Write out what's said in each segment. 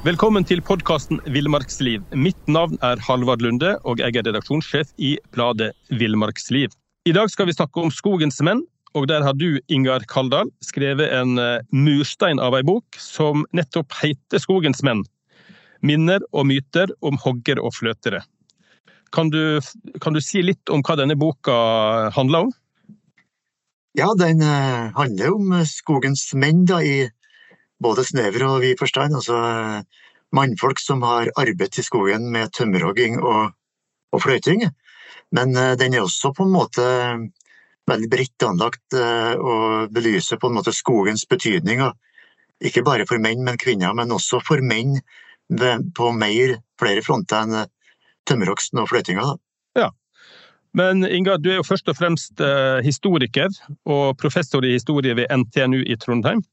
Velkommen til podkasten Villmarksliv. Mitt navn er Halvard Lunde, og jeg er redaksjonssjef i bladet Villmarksliv. I dag skal vi snakke om skogens menn, og der har du, Ingar Kaldal, skrevet en eh, murstein av ei bok som nettopp heter Skogens menn. Minner og myter om hoggere og fløtere. Kan du, kan du si litt om hva denne boka handler om? Ja, den eh, handler om skogens menn da, i både snever og vid forstand. Altså eh, mannfolk som har arbeidet i skogen med tømmerhogging og, og fløyting. Men uh, den er også på en måte veldig bredt anlagt og belyser på en måte skogens betydning. ikke bare for menn, men kvinner, men også for menn på mer, flere fronter enn tømmerhogsten og fløytinga. Ja. Men Inga, du er jo først og fremst historiker og professor i historie ved NTNU i Trondheim.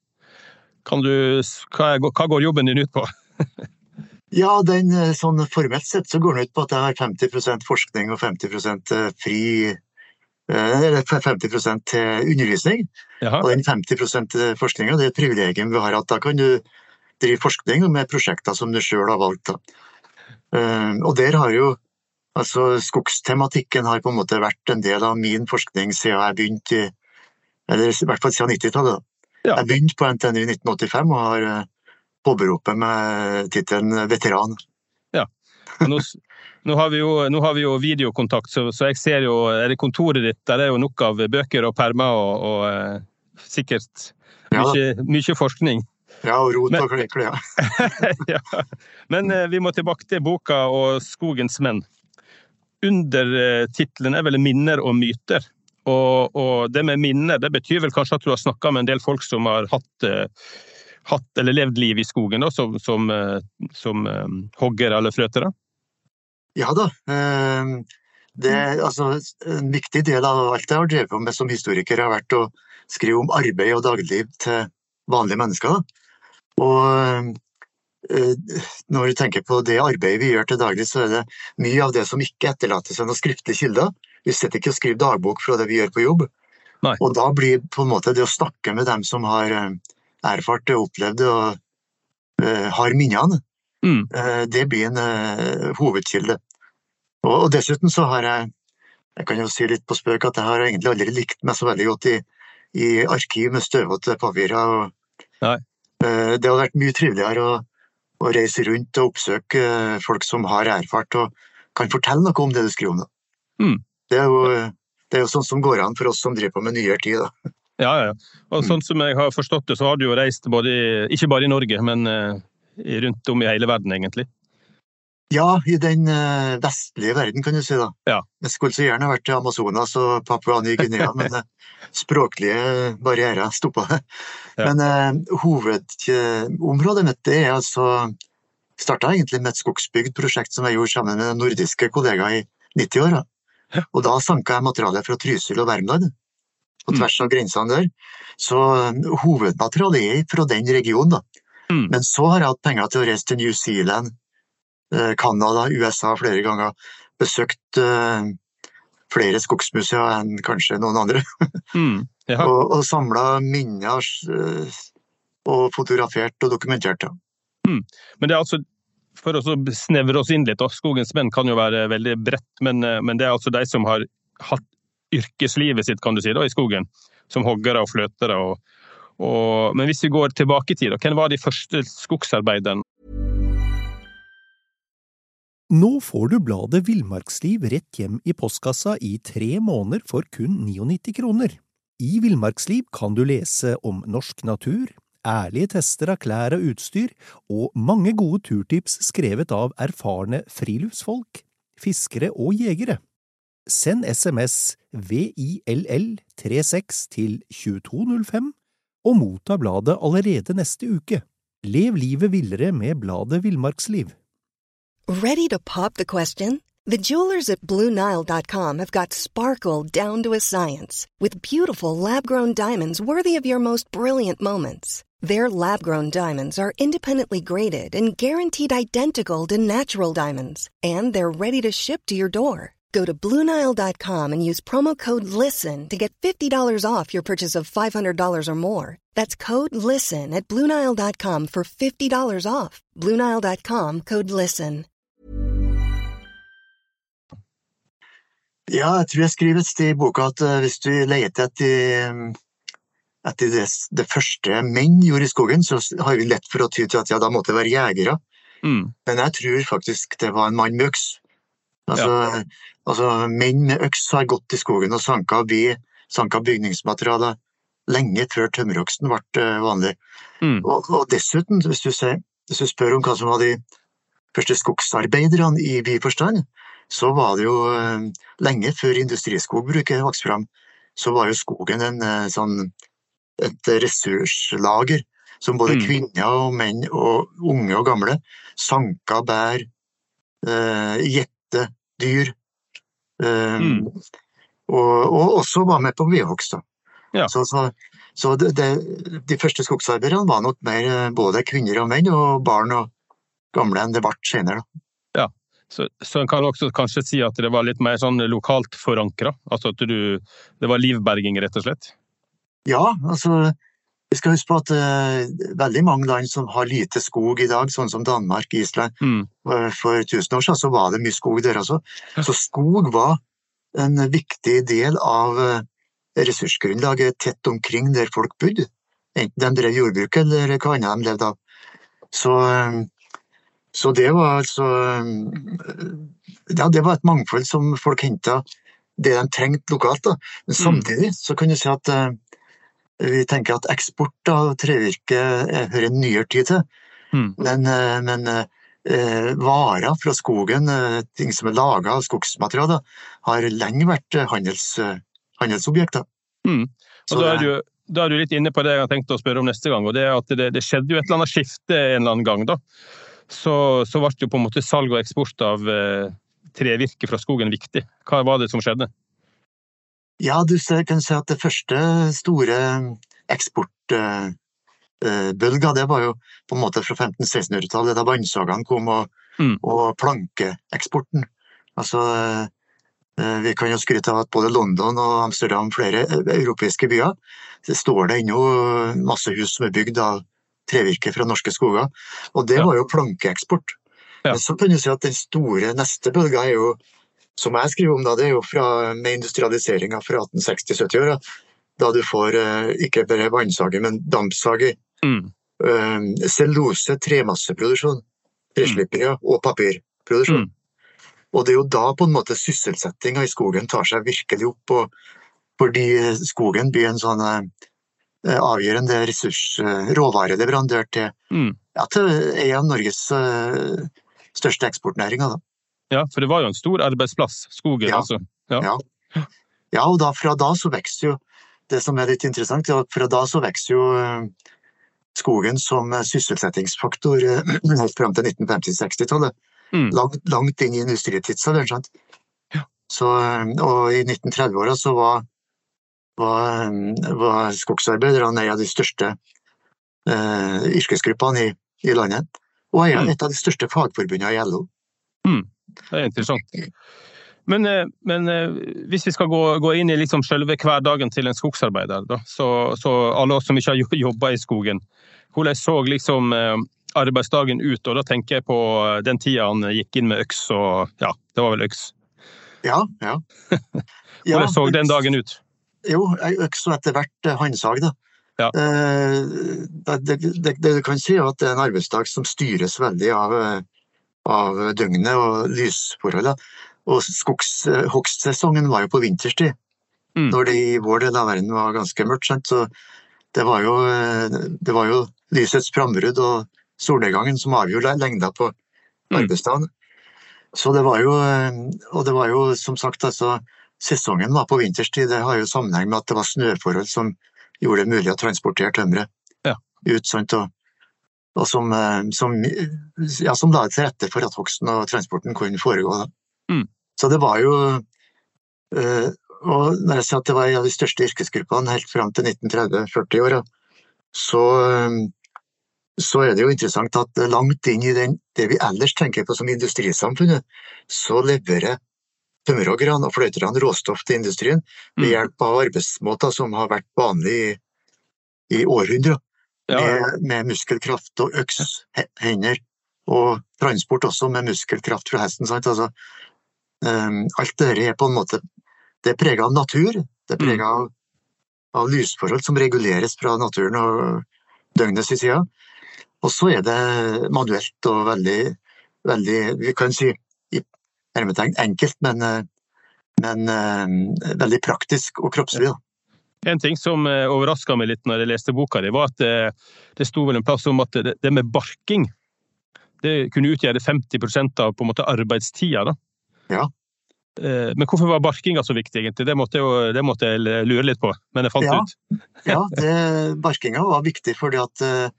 Du, hva, hva, går jobben din ut på? ja, den, eh, sånn Formelt sett så går den ut på at jeg har 50% forskning og 50 eh, fri eh, eller 50 til undervisning. Jaha. Og den 50 forskninga det er et privilegium vi har. at Da kan du drive forskning med prosjekter som du sjøl har valgt. Og der har jo altså Skogstematikken har på en måte vært en del av min forskning siden jeg begynte, eller i hvert fall siden 90-tallet. Ja. Jeg begynte på NTNU i 1985 og har eh, påberopet meg tittelen veteran. Ja, nå, nå, har jo, nå, har vi jo, videokontakt, så, så, jeg ser jo er det kontoret ditt der er jo nok av bøker og permer og, og uh, sikkert mye, ja. mye, forskning. Ja, og rot og klekle, ja. Men uh, vi må tilbake til boka og Skogens menn. Undertittelen er vel 'Minner og myter'. Og, og, det med minner, det betyr vel kanskje at du har snakka med en del folk som har hatt, uh, hatt eller levd liv i skogen, da, som, som, uh, som uh, hoggere eller fløtere? Ja da. Det, altså, en viktig del av alt jeg har drevet på med som historiker, har vært å skrive om arbeid og dagligliv til vanlige mennesker. Da. Og når du tenker på det arbeidet vi gjør til daglig, så er det mye av det som ikke etterlater seg noen skriftlige kilder. Vi sitter ikke og skriver dagbok fra det vi gjør på jobb. Nei. Og da blir på en måte det å snakke med dem som har eh, erfart det, opplevd det og uh, har minnene, mm. uh, det blir en uh, hovedkilde. Og, og, dessuten så har jeg jeg kan jo si litt på spøk at jeg har egentlig aldri likt meg så veldig godt i, i arkiv med støvete papirer. det hadde vært mye triveligere å, å, reise rundt og oppsøke folk som har erfart og kan fortelle noe om det du skriver om. Mm. Det er, jo, det er jo sånn som går an for oss som driver på med nyere tid. Da. Ja, ja. Og sånn som jeg har forstått det, så har du jo reist både, ikke bare i Norge, men uh, rundt om i hele verden, egentlig? Ja, i den uh, vestlige verden, kan du si. da. Ja. Jeg skulle så gjerne vært til Amazonas og Papua Ny-Guinea, men uh, språklige barrierer stoppa det. Ja. Men hovedområdet mitt det er altså starta egentlig med et skogsbygd prosjekt som jeg gjorde sammen med nordiske kollegaer i 90-åra. Og da sanka jeg materialet fra Trysil og Värmland, på mm. tvers av grensene der. Så um, hovedmaterialet er fra den regionen, da. Mm. Men så har jeg hatt penger til å reise til New Zealand, eh, Canada, USA flere ganger. Besøkt uh, flere skogsmuseer enn kanskje noen andre. Mm. og og samla minner uh, og fotografert og dokumentert. Mm. Men det er altså for å snevre oss inn litt, skogens menn kan jo være veldig bredt, men, eh, men, det er altså de som har hatt yrkeslivet sitt kan du si, da, i skogen, som hoggere og fløtere. Og, og, men hvis vi går tilbake i tid, hvem var de første skogsarbeiderne? Nå får du bladet Villmarksliv rett hjem i postkassa i tre måneder for kun 99 kroner. I Villmarksliv kan du lese om norsk natur, ærlige tester av klær og utstyr, og mange gode turtips skrevet av erfarne friluftsfolk, fiskere og jegere. Send SMS VILL36 til 2205 og motta bladet allerede neste uke. Lev livet villere med bladet Villmarksliv. Ready to pop the question? The jewelers at BlueNile.com have got sparkle down to a science with beautiful lab-grown diamonds worthy of your most brilliant moments. Their lab grown diamonds are independently graded and guaranteed identical to natural diamonds, and they're ready to ship to your door. Go to Bluenile.com and use promo code LISTEN to get $50 off your purchase of $500 or more. That's code LISTEN at Bluenile.com for $50 off. Bluenile.com code LISTEN. Ja, jeg tror jeg skriver et sted i boka at eh, hvis du leter etter, etter det, det første menn gjorde i skogen, så har vi lett for å ty til at ja, da måtte det være jegere. Mm. Men jeg tror faktisk det var en mann med øks. Altså, altså menn med øks har gått i skogen og sanka, by, sanka bygningsmaterialer lenge før tømmerhogsten ble eh, vanlig. Mm. Og, og dessuten, hvis du, ser, hvis du spør om hva som var de første skogsarbeiderne i vid forstand, så var det jo eh, lenge før industriskogbruket vokste fram, så var jo skogen en eh, sånn et ressurslager som både Mm. kvinner og menn og unge og gamle sanka bær, eh, gjette dyr, eh, Mm. og, og også var med på vedhogst. Ja. Så, så, så det, det, de første skogsarbeiderne var nok mer eh, både kvinner og menn, og barn og gamle enn det ble senere. da. Så, så en kan også kanskje si at det var litt mer sånn lokalt forankra? Altså at du Det var livberging, rett og slett? Ja, altså vi skal huske på at uh, veldig mange land som har lite skog i dag, sånn som Danmark, Island, Mm. uh, for 1000 år siden, så var det mye skog der også. Så skog var en viktig del av uh, ressursgrunnlaget tett omkring der folk bodde. Enten de drev jordbruk eller hva annet de levde av. Så, så det var altså Ja, det var et mangfold som folk henta det de trengte lokalt. Da. Men samtidig så kan du si at vi tenker at eksport av trevirke eh, hører en nyere tid til. Mm. Men, eh, men eh, varer fra skogen, eh, ting som er laga av skogsmaterialer, har lenge vært handels, handelsobjekter. Mm. Og da er, du, da er du litt inne på det jeg har tenkt å spørre om neste gang, og det er at det, det skjedde jo et eller annet skifte en eller annen gang. da. Så, så ble jo på en måte salg og eksport av eh, trevirke fra skogen viktig. Hva var det som skjedde? Ja, du kan si at det første store eksportbølga, det var jo på en måte fra 1500-1600-tallet, da vannsagene kom og, Mm. og plankeeksporten. Altså, eh, vi kan jo skryte av at både London og Amsterdam, flere eh, europeiske byer, så står det ennå masse hus som er bygd av trevirke fra norske skoger. Og det var jo plankeeksport. Ja. Men så kan du si at den store neste bølga er jo som jeg skriver om da, det er jo fra, med industrialiseringa fra 1860-70-åra. Da du får eh, ikke bare vannsager, men dampsager. Mm. eh, cellulose, tremasseproduksjon, mm. og papirproduksjon. Mm. Og det er jo da på en måte sysselsettinga i skogen tar seg virkelig opp, og, fordi skogen blir en sånn eh, avgjørende ressurs, råvareleverandør til, Mm. ja, til en av Norges største eksportnæringer. Da. Ja, for det var jo en stor arbeidsplass, skogen. Ja. altså. Ja. Ja. Ja, og da, fra da så vokser jo Det som er litt interessant, er at fra da så vokser jo eh, skogen som eh, sysselsettingsfaktor eh, helt fram til 1950-60-tallet. Mm. Langt, langt inn i industritidsalderen. sant? Ja. Så, og i 1930-åra så var, var, var skogsarbeiderne en av de største eh, yrkesgruppene i, i landet. Og Mm. et av de største fagforbundene i LO. Det er interessant. Men, eh, men eh, hvis vi skal gå, gå inn i liksom selve hverdagen til en skogsarbeider, da, så, så alle oss som ikke har jobba i skogen, hvordan så liksom eh, arbeidsdagen ut? Og da tenker jeg på den tida han gikk inn med øks og Ja, det var vel øks. Ja, ja. Hvordan så den dagen ut? Jo, øks og etter hvert håndsag, da. Ja. Det, det, det, det kan si, at det er en arbeidsdag som styres veldig av, av døgnet og lysforholdene. Og skogshogstsesongen var jo på vinterstid, Mm. når det i vår del av verden var ganske mørkt. Sant? Så det var, jo, det var jo lysets frambrudd og solnedgangen som avgjorde lengda på Mm. arbeidsdagen. Så det var jo, og det var jo som sagt altså, Sesongen var på vinterstid, det har jo sammenheng med at det var snøforhold som gjorde det mulig å transportere tømmeret Ja. ut. Sant? Og, og som, eh, som, ja, som la til rette for at hogsten og transporten kunne foregå. Mm. Så det var jo eh, Og når jeg sier at det var en av de største yrkesgruppene helt fram til 1930-40-åra, så, eh, så er det jo interessant at langt inn i den, det vi ellers tenker på som industrisamfunnet, så leverer tømmerhoggerne og fløyterne råstoff til industrien ved Mm. hjelp av arbeidsmåter som har vært vanlig i, i århundrer. Ja. Med, med muskelkraft og øks, hender, og transport også med muskelkraft fra hesten. Altså, um, alt dette er på en måte Det er prega av natur, det er prega av, av lysforhold som reguleres fra naturen og døgnets side. Og så er det manuelt og veldig, veldig vi kan si i hermetegn enkelt, men, eh, men um, veldig praktisk og kroppslig. Da. En ting som overraska meg litt når jeg leste boka di, var at det, det sto vel en plass om at det, det med barking det kunne utgjøre 50 av på en måte arbeidstida. da. Ja. Eh, Men hvorfor var barkinga så viktig, egentlig? Det måtte, jeg jo, det måtte jeg lure litt på, men jeg fant Ja. ut. Ja, det, barkinga var viktig fordi at, eh,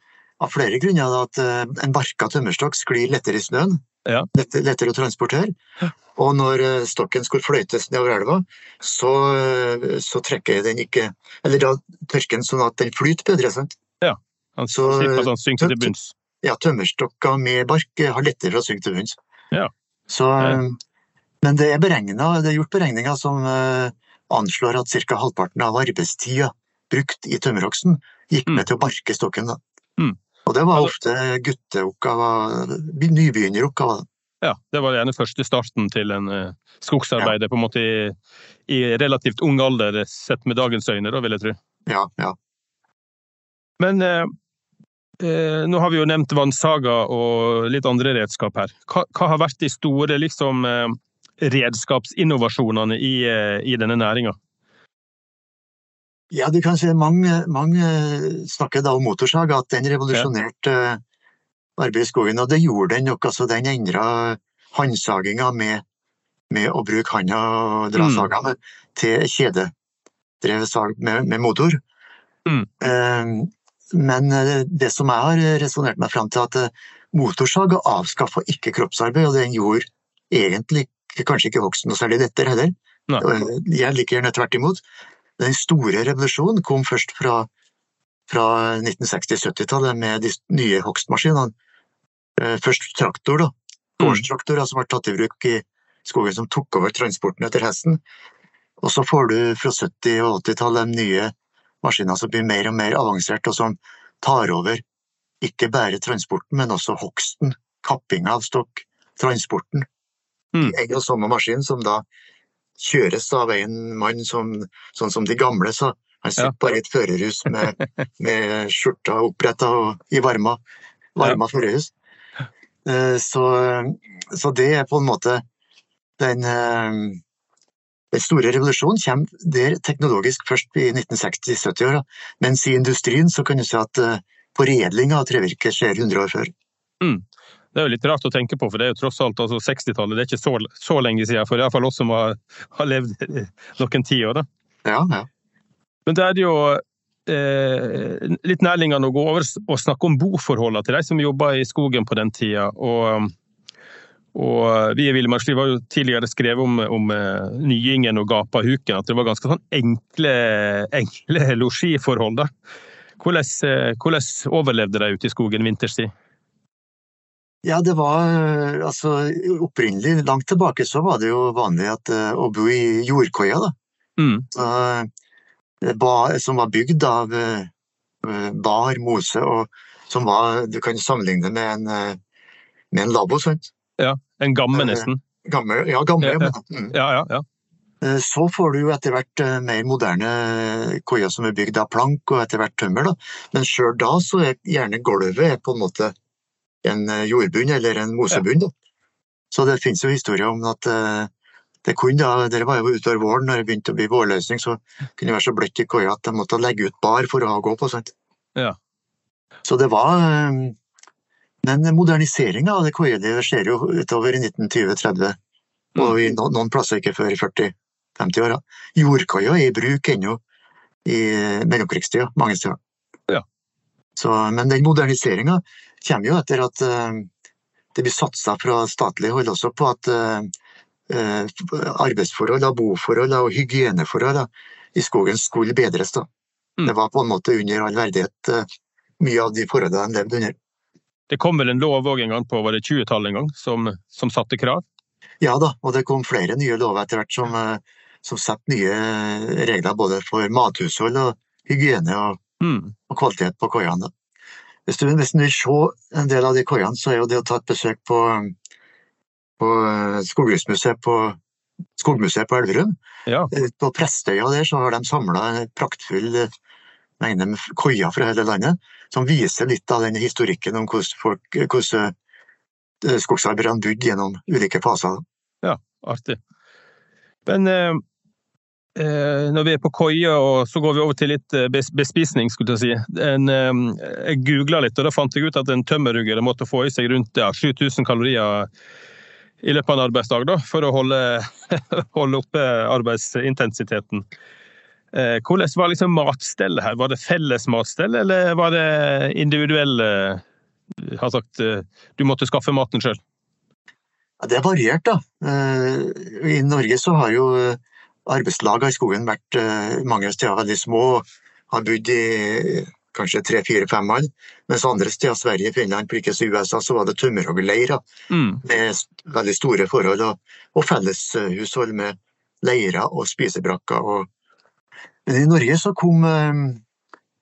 av flere grunner. At eh, en barka tømmerstokk sklir lettere i snøen. Ja. Lett, lettere å transportere. Og når eh, stokken skulle fløytes nedover elva, så, eh, så trekker den ikke Eller da tørker den sånn at den flyter bedre. sant? Ja. Han Så, slipper at han synker til bunns. Ja, tømmerstokker med bark har lettere for å synke til bunns. Ja. Så, men det er, beregnet, det er gjort beregninger som anslår at ca. halvparten av arbeidstida brukt i tømmerhogsten gikk Mm. med til å barke stokken. Da. Mm. Og det var ofte gutteoppgaver, nybegynneroppgaver. Ja, det var gjerne første starten til en skogsarbeider, ja. på en måte i, i relativt ung alder, sett med dagens øyne, da, vil jeg tro. Ja, ja. Men eh, eh, nå har vi jo nevnt vannsaga og litt andre redskap her. Hva, hva har vært de store liksom, eh, redskapsinnovasjonene i, eh, i denne næringa? Ja, du kan si mange, mange snakker da om motorsag, at den revolusjonerte eh, arbeidet i skogen. Og det gjorde den nok. altså Den endra håndsaginga med, med å bruke handa og dra Mm. saga med, til kjededrevet sag med, med motor. Mm. Eh, men eh, det som jeg har resonnert meg fram til, at eh, motorsaga avskaffa ikke kroppsarbeid, og den gjorde egentlig kanskje ikke hogsten noe særlig dette heller. Nei. Jeg liker gjerne tvert imot. Den store revolusjonen kom først fra, fra 1960-70-tallet med de nye hogstmaskinene. Eh, Først traktor, da. Mm. Gårdstraktorer som ble tatt i bruk i skogen, som tok over transporten etter hesten. Og så får du fra 70- og 80-tallet nye maskiner som blir mer og mer avansert, og som tar over ikke bare transporten, men også hogsten, kappinga av stokk, transporten. Mm. En og samme maskin som da kjøres av en mann som, sånn som de gamle, sa. han sitter Ja. bare i et førerhus med, med skjorta oppretta og i varma, varma førerhus. Eh, Så, så det er på en måte den, eh, den store revolusjonen kommer der teknologisk først i 1960-70-åra, mens i industrien så kan du si at eh, foredlinga av trevirke skjer 100 år før. Det er jo litt rart å tenke på, for det er jo tross alt altså 60-tallet. Det er ikke så, så lenge siden, for iallfall oss som har, har levd noen tiår. Ja, ja. Men det er jo eh, litt nærliggende å gå over og snakke om boforholdene til de som jobba i skogen på den tida. Og, og vi i Villmarksliv har jo tidligere skrevet om, om eh, Nyingen og Gapahuken, at det var ganske sånn enkle, enkle losjiforhold. Hvordan, eh, hvordan overlevde de ute i skogen vinterstid? Ja, det var eh, altså opprinnelig, langt tilbake så var det jo vanlig at, eh, å bo i jordkoia, da. Mm. Så, eh, ba, som var bygd av bar, mose, og som var Du kan sammenligne det med en, med en labo, sant? En gamme, nesten. Gamme, ja, gamme. Ja, ja. mm. Ja, ja, ja. Så får du jo etter hvert mer moderne koier som er bygd av plank og etter hvert tømmer, da. Men sjøl da så er gjerne gulvet på en måte en eh, jordbunn eller en mosebunn. Ja. Så det finnes jo historier om at eh, det kunne da, Dere var jo utover våren når det begynte å bli vårløsning, så kunne det være så bløtt i koia at de måtte legge ut bar for å ha å gå på. sant? Ja. Så det var eh, Men moderniseringa av det koielivet skjer jo utover i 1920-30, og i noen plasser ikke før i 40-50-åra. Jordkoia er i bruk ennå i mellomkrigstida, mange steder. Ja. Så, men den moderniseringa kommer jo etter at eh, det blir satsa fra statlig hold også på at eh, eh, arbeidsforhold, boforhold og hygieneforhold i skogen skulle bedres. Mm. Det var på en måte under all verdighet mye av de forholdene de levde under. Det kom vel en lov òg en gang på var det 20-tallet en gang, som, som satte krav? Ja da, og det kom flere nye lover etter hvert som, som setter nye regler både for mathushold og hygiene og, Mm. og kvalitet på koiene. Hvis du, hvis du vil se en del av de koiene, så er jo det å ta et besøk på, på eh, Skoghusmuseet på Skogmuseet på Elverum. Ja. Eh, På Prestøya der så har de samla en praktfull eh, mengde med koier fra hele landet, som viser litt av den historikken om hvordan, folk, hvordan skogsarbeiderne bodde gjennom ulike faser. Ja, Artig. Men eh, når vi er på koie, så går vi over til litt eh, bespisning, skulle jeg si. En, eh, jeg googla litt, og da fant jeg ut at en tømmerrugger måtte få i seg rundt ja, 7000 kalorier i løpet av en arbeidsdag da, for å holde, holde oppe arbeidsintensiteten. Eh, hvordan var liksom matstellet her? Var det felles matstell, eller var det individuelle har sagt eh, du måtte skaffe maten sjøl? Ja, det er variert, da. Eh, I Norge så har jo eh, arbeidslagene i skogen vært eh, mange steder veldig små. Har bodd i kanskje tre, fire, fem mann. Mens andre steder, Sverige, Finland, på ikke USA, så var det tømmerhoggerleirer Mm. med veldig store forhold. Og, og felleshushold med leirer og spisebrakker. Og... Men i Norge så kom, eh,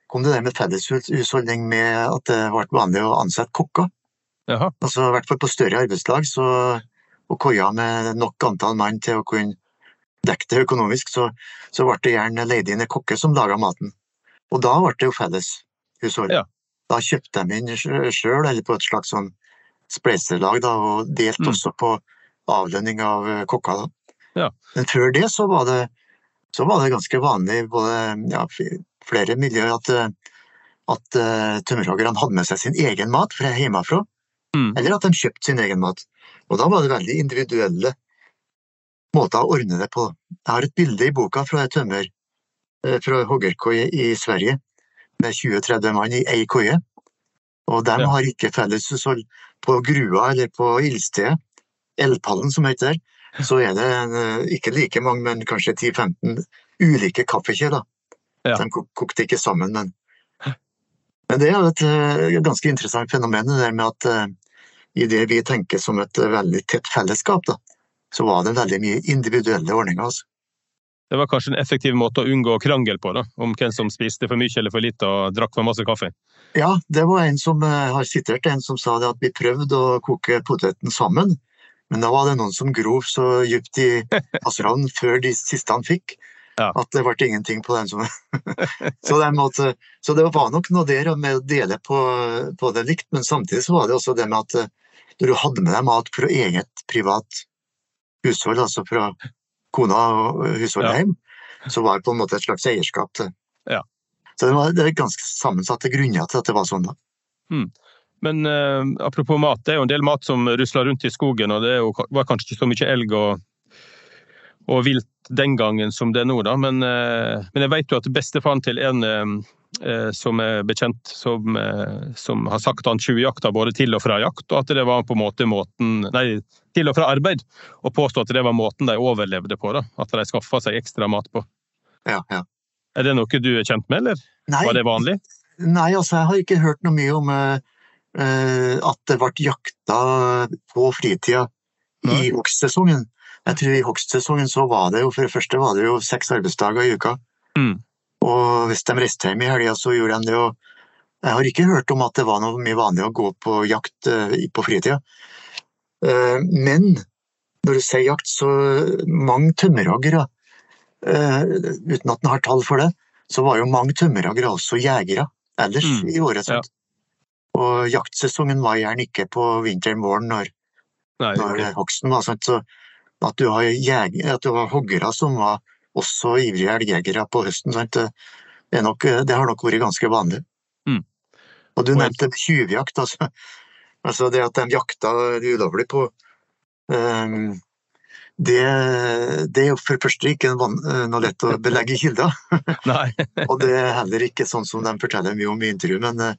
kom det der med felleshusholdning med at det ble vanlig å ansette kokker. Jaha. Altså, I hvert fall på større arbeidslag, så, og koier med nok antall mann til å kunne dekke det økonomisk, så, så ble det gjerne leid inn en kokke som laga maten. Og da ble det jo felles hushold. Ja. Da kjøpte de inn sjøl, eller på et slags sånn spleiselag, da, og delte Mm. også på avlønning av kokka. kokker. Ja. Men før det så var det, så var det ganske vanlig i både ja, flere miljøer at, eh, at uh, tømmerhoggerne hadde med seg sin egen mat fra hjemmefra Mm. eller at de kjøpte sin egen mat. Og da var det veldig individuelle måter å ordne det på. Jeg har et bilde i boka fra ei tømmer, eh, fra hoggerkoie i Sverige, med 20-30 mann i ei koie. Og de Ja. har ikke felleshushold på Grua eller på ildstedet. Eldpallen som heter der. Så er det en, eh, ikke like mange, men kanskje 10-15 ulike kaffekjeler. Ja. De kokte ikke sammen, men men det er jo et eh, ganske interessant fenomen, det der med at i det vi tenker som et veldig tett fellesskap, da, så var det veldig mye individuelle ordninger. Altså. Det var kanskje en effektiv måte å unngå krangel på, da, om hvem som spiste for mye eller for lite og drakk for masse kaffe. Ja, det var en som eh, har sitert en som sa det at vi prøvde å koke poteten sammen, men da var det noen som grov så dypt i kasseronen før de siste han fikk, Ja. at det ble ingenting på den som så, det måtte, så det var nok noe der med å dele på, på det likt, men samtidig så var det også det med at eh, du hadde med deg mat for eget privat hushold, altså fra kona og husholdet Ja. hjem, så var det på en måte et slags eierskap til Ja. Så det var det ganske sammensatte grunner til at det var sånn. da. Men eh, apropos mat, det er jo en del mat som rusler rundt i skogen, og det jo, var kanskje ikke så mye elg og, og vilt den gangen som det er nå, da. Men, eh, men jeg vet jo at bestefaren til en eh, som er bekjent, som, eh, som har sagt han tjuvjakta både til og fra jakt, og at det var på en måte måten Nei, til og fra arbeid, og påstå at det var måten de overlevde på, da. At de skaffa seg ekstra mat på. Ja, ja. Er det noe du er kjent med, eller? Nei, Var det vanlig? nei, altså jeg har ikke hørt noe mye om eh, eh, at det ble jakta på fritida i hogstsesongen. Jeg tror i hogstsesongen så var det jo for det første var det jo seks arbeidsdager i uka. Mm. Og hvis de reiste hjem i helga, så gjorde de det jo Jeg har ikke hørt om at det var noe mye vanlig å gå på jakt eh, på fritida. Eh, men når du sier jakt, så mange tømmerhoggere, eh, uten at en har tall for det, så var jo mange tømmerhoggere også jegere ellers Mm, i året. Ja. Og jaktsesongen var gjerne ikke på vinteren-våren når, Nei, når hogsten var. Sant? Så at du har, jeg, at du har hoggere som var også ivrige elgjegere på høsten? Det, nok, det har nok vært ganske vanlig. Mm. Og du nevnte tjuvjakt. Altså, altså det at de jakta ulovlig på um, det, det er jo for det første ikke eh, noe lett å belegge kilder. Og det er heller ikke sånn som de forteller mye om i intervju, men, eh,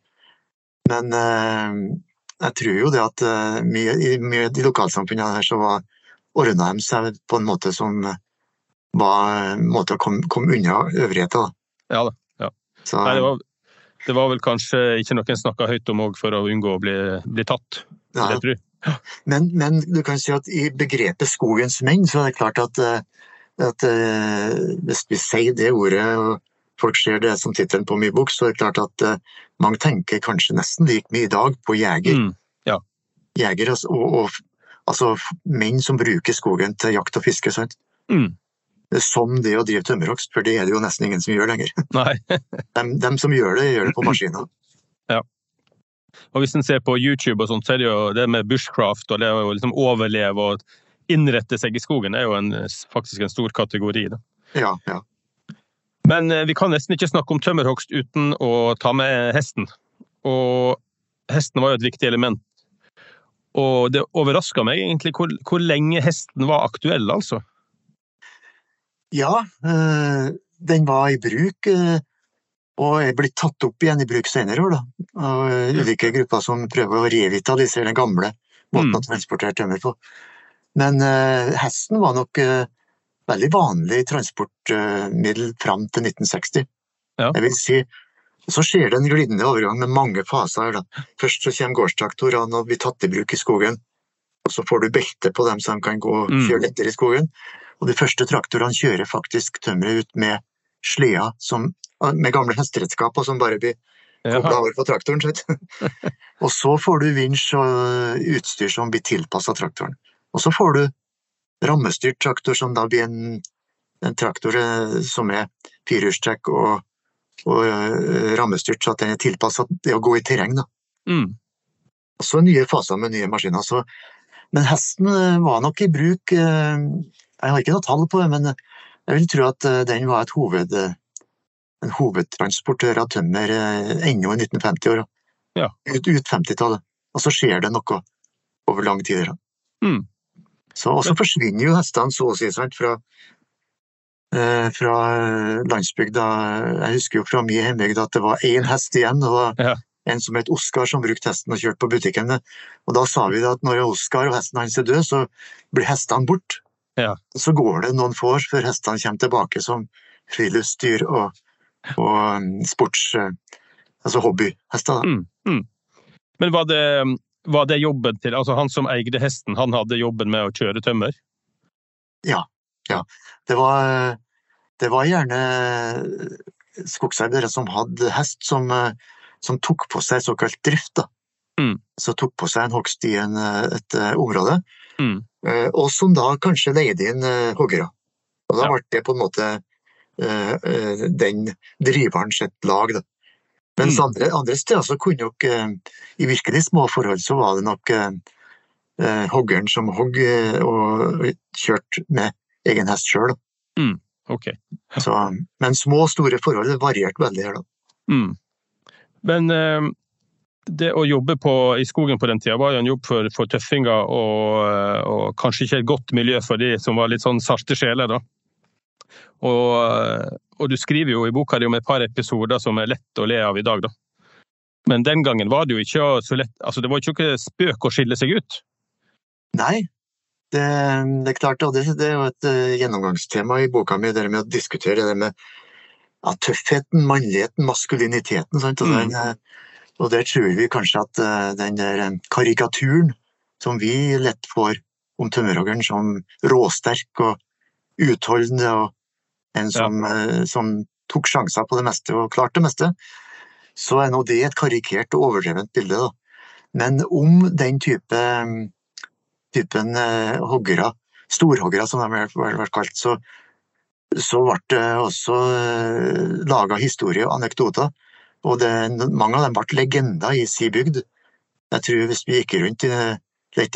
men jeg tror jo det at mye, i mye de lokalsamfunnene her så var ordna de seg på en måte som var en måte å komme, kom unna øvrigheten. Ja da. Ja. Så, Nei, det var, det var vel kanskje ikke noe en snakka høyt om òg for å unngå å bli, bli tatt, Ja. Det tror jeg. Men, men, du kan si at i begrepet skogens menn, så er det klart at, eh, at uh, hvis vi sier det ordet, og folk ser det som tittelen på min bok, så er det klart at uh, mange tenker kanskje nesten like mye i dag på jeger. Mm, ja. Jeger altså, og, og, altså menn som bruker skogen til jakt og fiske. sant? Mm. Som det å drive tømmerhogst, for det er det jo nesten ingen som gjør lenger. Nei. dem, dem, som gjør det, gjør det på maskiner. Og hvis en ser på YouTube og sånt, så er det jo det med bushcraft og det å liksom overleve og innrette seg i skogen, det er jo en, faktisk en stor kategori. Da. Ja, ja. Men eh, vi kan nesten ikke snakke om tømmerhogst uten å ta med hesten. Og hesten var jo et viktig element. Og det overraska meg egentlig hvor, hvor, lenge hesten var aktuell, altså. Ja, øh, den var i bruk. Øh, og er blitt tatt opp igjen i bruk senere år, da. Av ulike grupper som prøver å revitalisere den gamle måten mm. å transportere tømmer på. Men uh, hesten var nok uh, veldig vanlig transportmiddel fram til 1960. Ja. Jeg vil si, så skjer det en glidende overgang med mange faser. Da. Først så kommer gårdstraktorene og blir tatt i bruk i skogen. Og så får du belte på dem så de kan gå og mm. kjøre lettere i skogen. Og de første traktorene kjører faktisk tømmeret ut med sleda med gamle hesteredskaper som bare blir kobla over på traktoren. og så får du vinsj og utstyr som blir tilpassa traktoren. Og så får du rammestyrt traktor, som da blir en, en traktor eh, som er firehjulstrekk og, og uh, rammestyrt, så at den er tilpassa det å gå i terreng. Da. Mm. Og så nye faser med nye maskiner. Så, men hesten eh, var nok i bruk uh, Jeg har ikke noe tall på det, men jeg vil tro at den var et hoved en hovedtransportør av tømmer eh, ennå i 1950-åra. Ja. Ut, ut 50-tallet. Og så skjer det noe over lang tid. Mm. og så forsvinner jo hestene så å si sant, fra, eh, fra landsbygda. Jeg husker jo fra min hjembygd at det var én hest igjen. og ja. En som het Oskar som brukte hesten og kjørte på butikken. Og da sa vi at når Oskar og hesten hans er død, så blir hestene borte. Ja. Så går det noen få år før hestene kommer tilbake som friluftsdyr og og um, sports... Eh, altså hobbyhester. Mm, mm. Men var det, var det, jobben til Altså han som eide hesten, han hadde jobben med å kjøre tømmer? Ja. ja. Det var, det var gjerne skogseiere som hadde hest, som, eh, som tok på seg såkalt drift. da. Mm. Så tok på seg en hogst i en, et område, mm. og som da kanskje leide inn hoggere. Og da ble det på en måte Eh, eh, den driveren sitt lag. Da. Mens mm. andre, andre, steder så kunne nok eh, i virkelig små forhold så var det nok eh, hoggeren som hogg og kjørte med egen hest sjøl. Mm. Okay. men små og store forhold varierte veldig her, da. Mm. Men eh, det å jobbe på, i skogen på den tida var jo en jobb for, for tøffinger, og, og, kanskje ikke et godt miljø for de som var litt sånn sarte sjeler, da. Og, og, du skriver jo i boka di om et par episoder som er lett å le av i dag, da. Men den gangen var det jo ikke så lett Altså, det var jo ikke spøk å skille seg ut? Nei, det, det er klart, og det, det, er jo et uh, gjennomgangstema i boka mi, det med å diskutere det med ja, tøffheten, mannligheten, maskuliniteten. Sant? Og, mm. den, uh, og der tror vi kanskje at uh, den der karikaturen som vi lett får om tømmerhoggeren som råsterk og utholdende og en som, ja. Eh, som, tok sjanser på det meste og klarte det meste, så er nå det et karikert og overdrevent bilde. Da. Men om den type, typen eh, hoggere, storhoggere som de har vært kalt, så, så ble det også eh, laga historie og anekdoter. Og det, mange av dem ble legender i si bygd. Jeg tror hvis vi gikk rundt i,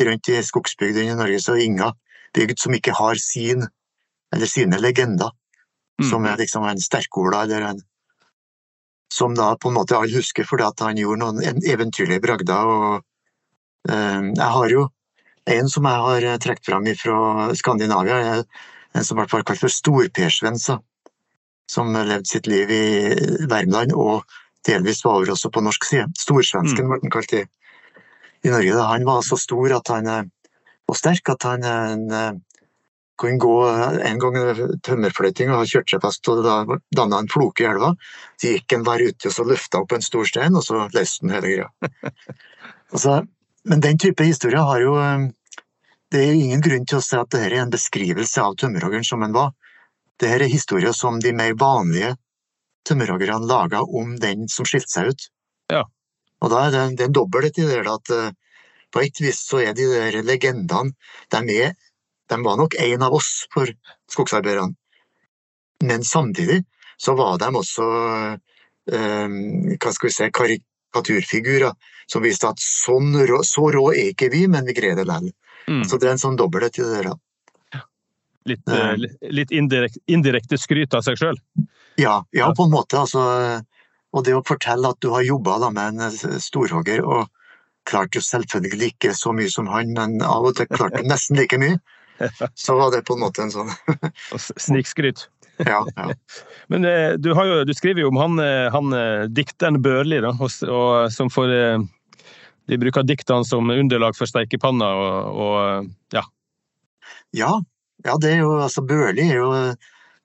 rundt i skogsbygdene i Norge, så er ingen bygd som ikke har sin, eller sine legender. Mm. Som er liksom en sterkola, eller en Som da på en måte alle husker fordi at han gjorde noen eventyrlige bragder. og eh, Jeg har jo en som jeg har eh, trukket fram fra Skandinavia, en som ble kalt for Storpersvensa. Som levde sitt liv i Värmland og delvis var over også på norsk side. Storsvensken mm. ble han kalt i, i Norge. Da. Han var så stor at han, eh, og sterk at han en, kunne gå en gang tømmerfløyting og kjørte seg fast og da danna en floke i elva. Så gikk han bare ute og så løfta opp en stor stein, og så løste han hele greia. altså, men den type historie har jo eh, Det er ingen grunn til å si at dette er en beskrivelse av tømmerhoggeren som han var. Dette er historier som de mer vanlige tømmerhoggerne laga om den som skilte seg ut. Ja. Og da er det, det er en dobbelthet i det at eh, på et vis så er de der legendene de, er, de var nok en av oss for skogsarbeiderne. Men samtidig så var de også eh, hva skal vi si, karikaturfigurer som viste at sånn rå, så rå er ikke vi, men vi greier det likevel. Mm. Så det er en sånn dobbelthet i det der. Litt, eh, litt indirekte, indirekte skryt av seg sjøl. Ja, ja, på en måte. Altså, og det å fortelle at du har jobba med en eh, storhogger og klarte jo selvfølgelig ikke så mye som han, men av og til klarte nesten like mye, så var det på en måte en sånn Snikskryt. Ja, ja. Men eh, du, har jo, du skriver jo om han, eh, han dikteren Børli, da, og, og, som får De bruker diktene som underlag for steikepanna, og, og ja. Ja, ja, det er jo altså Børli er jo,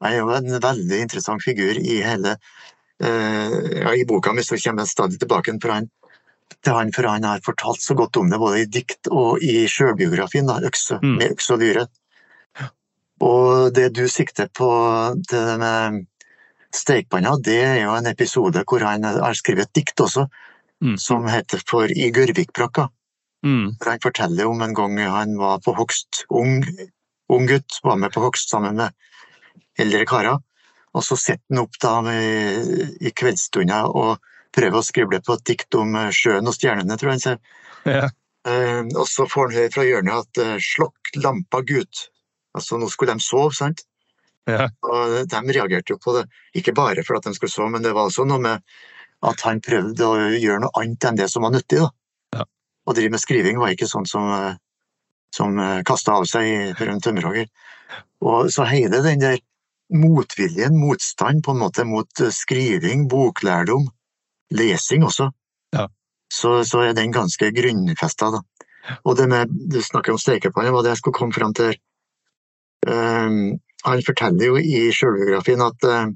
er jo en veldig interessant figur i hele eh, ja, I boka mi så kommer jeg stadig tilbake for han, til han, for han har fortalt så godt om det både i dikt og i sjølbiografien, Mm. med økse og dyret'. Og det du sikter på det med stekepanna, det er jo en episode hvor han har skrevet et dikt også, Mm. som heter For i Gørvikbrakka. Mm, For Han forteller om en gang han var på hogst, ung, ung gutt, var med på hogst sammen med eldre karer. Og så sitter han opp da med, i kveldsstunda og prøver å skrible på et dikt om eh, sjøen og stjernene, tror jeg han sier. ja. Uh, og så får han høre fra hjørnet at uh, 'slokk lampa, gutt'. Altså nå skulle de sove, sant? Ja. Og de reagerte jo på det, ikke bare for at de skulle sove, men det var også noe med at han prøvde å gjøre noe annet enn det som var nyttig. da. Ja. Å drive med skriving var ikke sånn som, som kasta av seg for en tømmerhogger. Og så heide den der motviljen, motstand på en måte mot eh, skriving, boklærdom, lesing også, Ja. så, så er den ganske grunnfesta. Og det med, du snakker om stekepanne, var det jeg skulle komme fram til. her. Ehm, han forteller jo i sjølbiografien at, eh,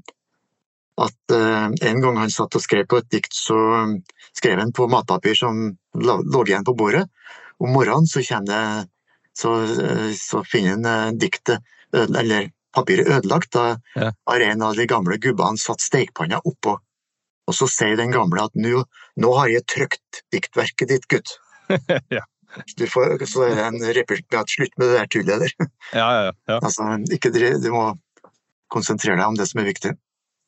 at uh, en gang han satt og skrev på et dikt, så skrev han på matpapir som lå igjen på bordet. Om morgenen så, det, så, så finner han diktet, eller papiret ødelagt, da Ja. har en av de gamle gubbene satt stekepanna oppå. Og så sier den gamle at nå, nå har jeg trykt diktverket ditt, gutt. Ja. Du får, så er det en replikk slutt med det der tullet der. Ja, ja, ja. Altså, ikke du må konsentrere deg om det som er viktig.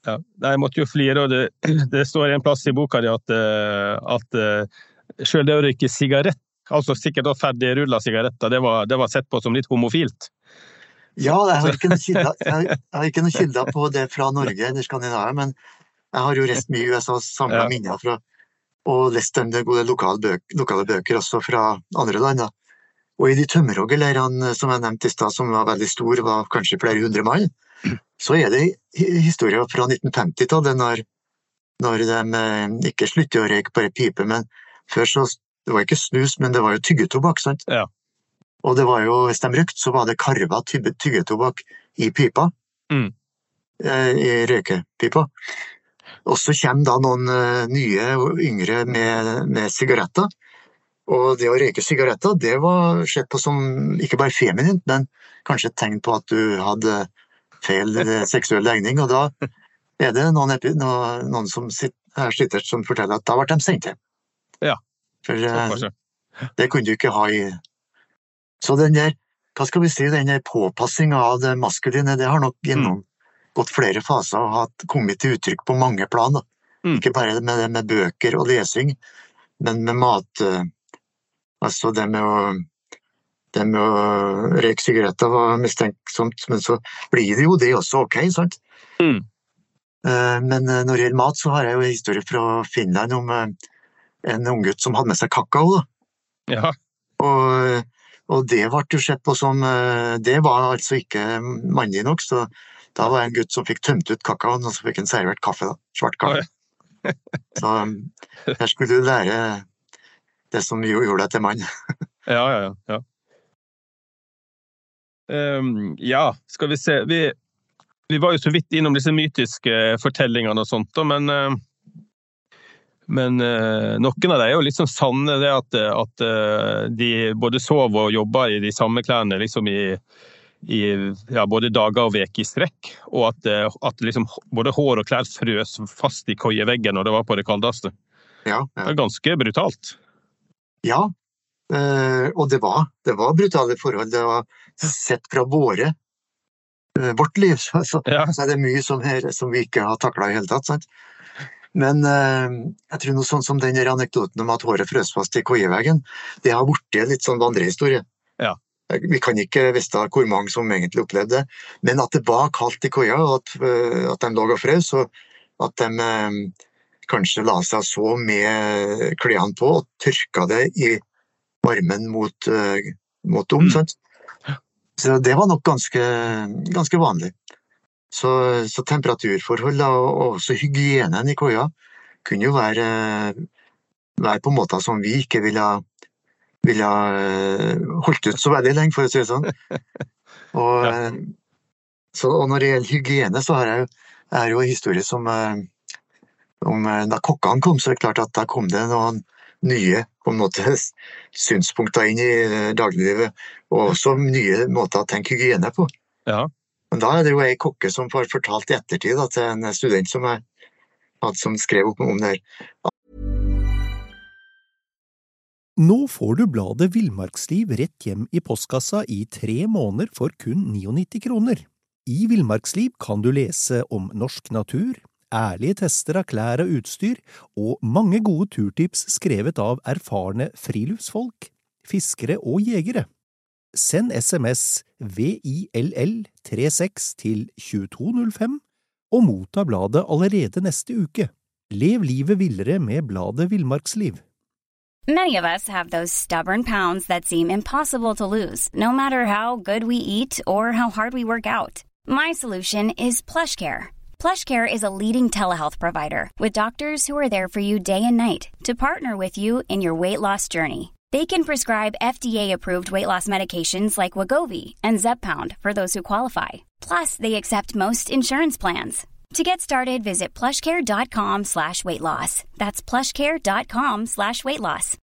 ja. Jeg måtte jo flire, og det, det står en plass i boka di at, eh, at eh, selv det å røyke sigarett, altså sikkert ferdigrulla sigaretter, det var, det var sett på som litt homofilt. Ja, jeg har ikke noen kilder, jeg, jeg ikke noen kilder på det fra Norge eller Skandinavia, men jeg har jo reist mye i USA, samla Ja. minner fra og lest en del gode lokale, bøk, lokale bøker også fra andre land. da. Og i de tømmerhoggerleirene som jeg nevnte i stad, som var veldig store, var kanskje flere hundre mann, så er det historier fra 1950-tallet, når, når de eh, ikke slutter å røyke bare pipe, men før så Det var ikke snus, men det var jo tyggetobakk, sant? Ja. Og det var jo, hvis de røykte, så var det karva tyggetobakk i pipa. Mm. Eh, I røykepipa. Og så kommer da noen eh, nye og yngre med, med sigaretter. Og det å røyke sigaretter, det var sett på som ikke bare feminint, men kanskje et tegn på at du hadde feil eh, seksuell legning. Og da er det noen, noen som sitter her sitter, som forteller at da ble de sendt hjem. Ja. For det kunne du ikke ha i Så den der, hva skal vi si, den der påpassinga av det maskuline, det har nok gjennomgått flere faser og hatt kommet til uttrykk på mange plan. Mm. Ikke bare med det med bøker og lesing, men med mat eh, Altså det med å det med å røyke sigaretter var mistenksomt, men så blir det jo det også ok, sant? Mm. Eh, Men eh, når det gjelder mat, så har jeg jo en historie fra Finland om en unggutt som hadde med seg kakao. Ja. Og, og det ble jo sett på som eh, Det var altså ikke mannlig nok, så da var det en gutt som fikk tømt ut kakaoen, og så fikk han servert kaffe. da, Svart kaffe. Så um, her skulle du lære det som gjorde deg til mann. Ja, ja, ja. ja. Ehm, ja, skal vi se. Vi, vi var jo så vidt innom disse mytiske fortellingene og sånt, men eh, Men uh, noen av dem er jo litt sånn sanne, det at, at uh, de både sover og jobber i de samme klærne liksom i, i ja, både dager og uker i strekk. Og at, uh, at liksom, både hår og klær frøs fast i koieveggen når det var på det kaldeste. Ja, ja. Det er ganske brutalt. Ja, og det var, det var brutale forhold. Det var sett fra våre vårt liv, så, så, så er det mye som, her, som vi ikke har takla i hele tatt. sant? Men eh, jeg tror noe sånn som den anekdoten om at håret frøs fast i koieveggen, det har blitt en litt sånn vandrehistorie. Ja. Vi kan ikke vite hvor mange som egentlig opplevde det, men at det var kaldt i koia, og at, eh, at de lå og frøs, og at de eh, kanskje la seg så med klærne på og tørka det i varmen mot, eh, mot om. Mm. Så det var nok ganske, ganske vanlig. Så, så temperaturforhold og også hygienen i koia kunne jo være, være på måter som vi ikke ville, ville eh, holdt ut så veldig lenge, for å si det sånn. Og, Ja. så, og når det gjelder hygiene, så har jeg jeg jo en historie som eh, om eh, Da kokkene kom, så er det klart at da kom det noen nye på en måte synspunkter inn i eh, dagliglivet, og også nye måter å tenke hygiene på. Ja. Men da er det jo ei kokke som får fortalt i ettertid da, til en student som, jeg som skrev opp om det her. Nå får du bladet Villmarksliv rett hjem i postkassa i tre måneder for kun 99 kroner. I Villmarksliv kan du lese om norsk natur, ærlige tester av klær og utstyr, og mange gode turtips skrevet av erfarne friluftsfolk, fiskere og jegere. Send SMS VILL36 til 2205 og motta bladet allerede neste uke. Lev livet villere med bladet Villmarksliv. Many of us have those stubborn pounds that seem impossible to lose, no matter how good we eat or how hard we work out. My solution is PlushCare. PlushCare is a leading telehealth provider with doctors who are there for you day and night to partner with you in your weight loss journey. They can prescribe FDA-approved weight loss medications like Wagovi and Zeppound for those who qualify. Plus, they accept most insurance plans. To get started, visit plushcare.com slash weight loss. That's plushcare.com slash weight loss.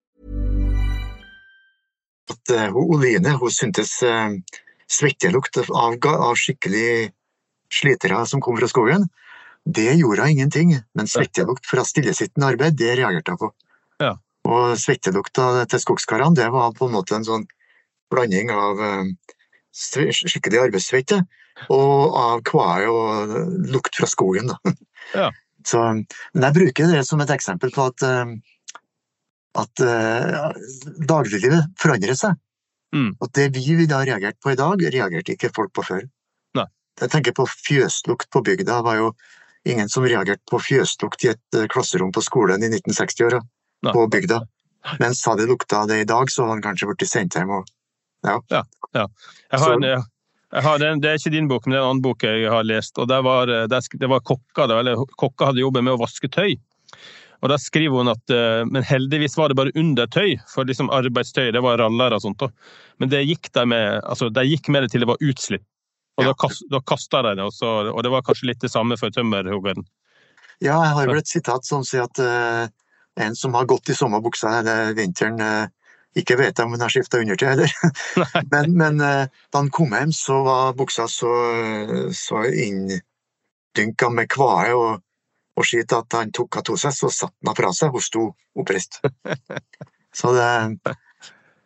At eh, Oline hun syntes eh, svettelukt av, av skikkelig slitere som kom fra skogen. Det gjorde hun ingenting, men svettelukt fra stillesittende arbeid, det reagerte hun på. Og svettelukta til skogskarene, det var på en måte en sånn blanding av eh, skikkelig arbeidssvette og av kvae og lukt fra skogen. Ja. Så, men jeg bruker det som et eksempel på at, eh, at uh, dagliglivet forandrer seg. Mm. At det vi ville ha reagert på i dag, reagerte ikke folk på før. Nei. Jeg tenker på fjøslukt på bygda. Det var jo ingen som reagerte på fjøslukt i et klasserom på skolen i 1960-åra Nei. på bygda. Mens hadde det lukta det i dag, så hadde han kanskje blitt sendt hjem. Og, Jeg har en, jeg har en, det er ikke din bok, men det er en annen bok jeg har lest. og der var, der, Det var kokker, eller kokker hadde jobbet med å vaske tøy. Og Da skriver hun at eh, men heldigvis var det bare undertøy, for liksom arbeidstøy det var raller og sånt. Men det gikk de med altså de gikk med det til det var utslitt. Og Ja. Da, kast, da kasta de det, og, så, og det var kanskje litt det samme for tømmerhoggeren. ja, jeg har vel et sitat som sier at eh, en som har gått i sommerbuksa hele vinteren, eh, ikke vet om hun har skifta undertøy heller. men men eh, da han kom hjem, så var buksa så, så inndynka med kvae og, og skitt at han tok henne av seg, så satte han henne fra seg. Hun sto oppreist. Så det,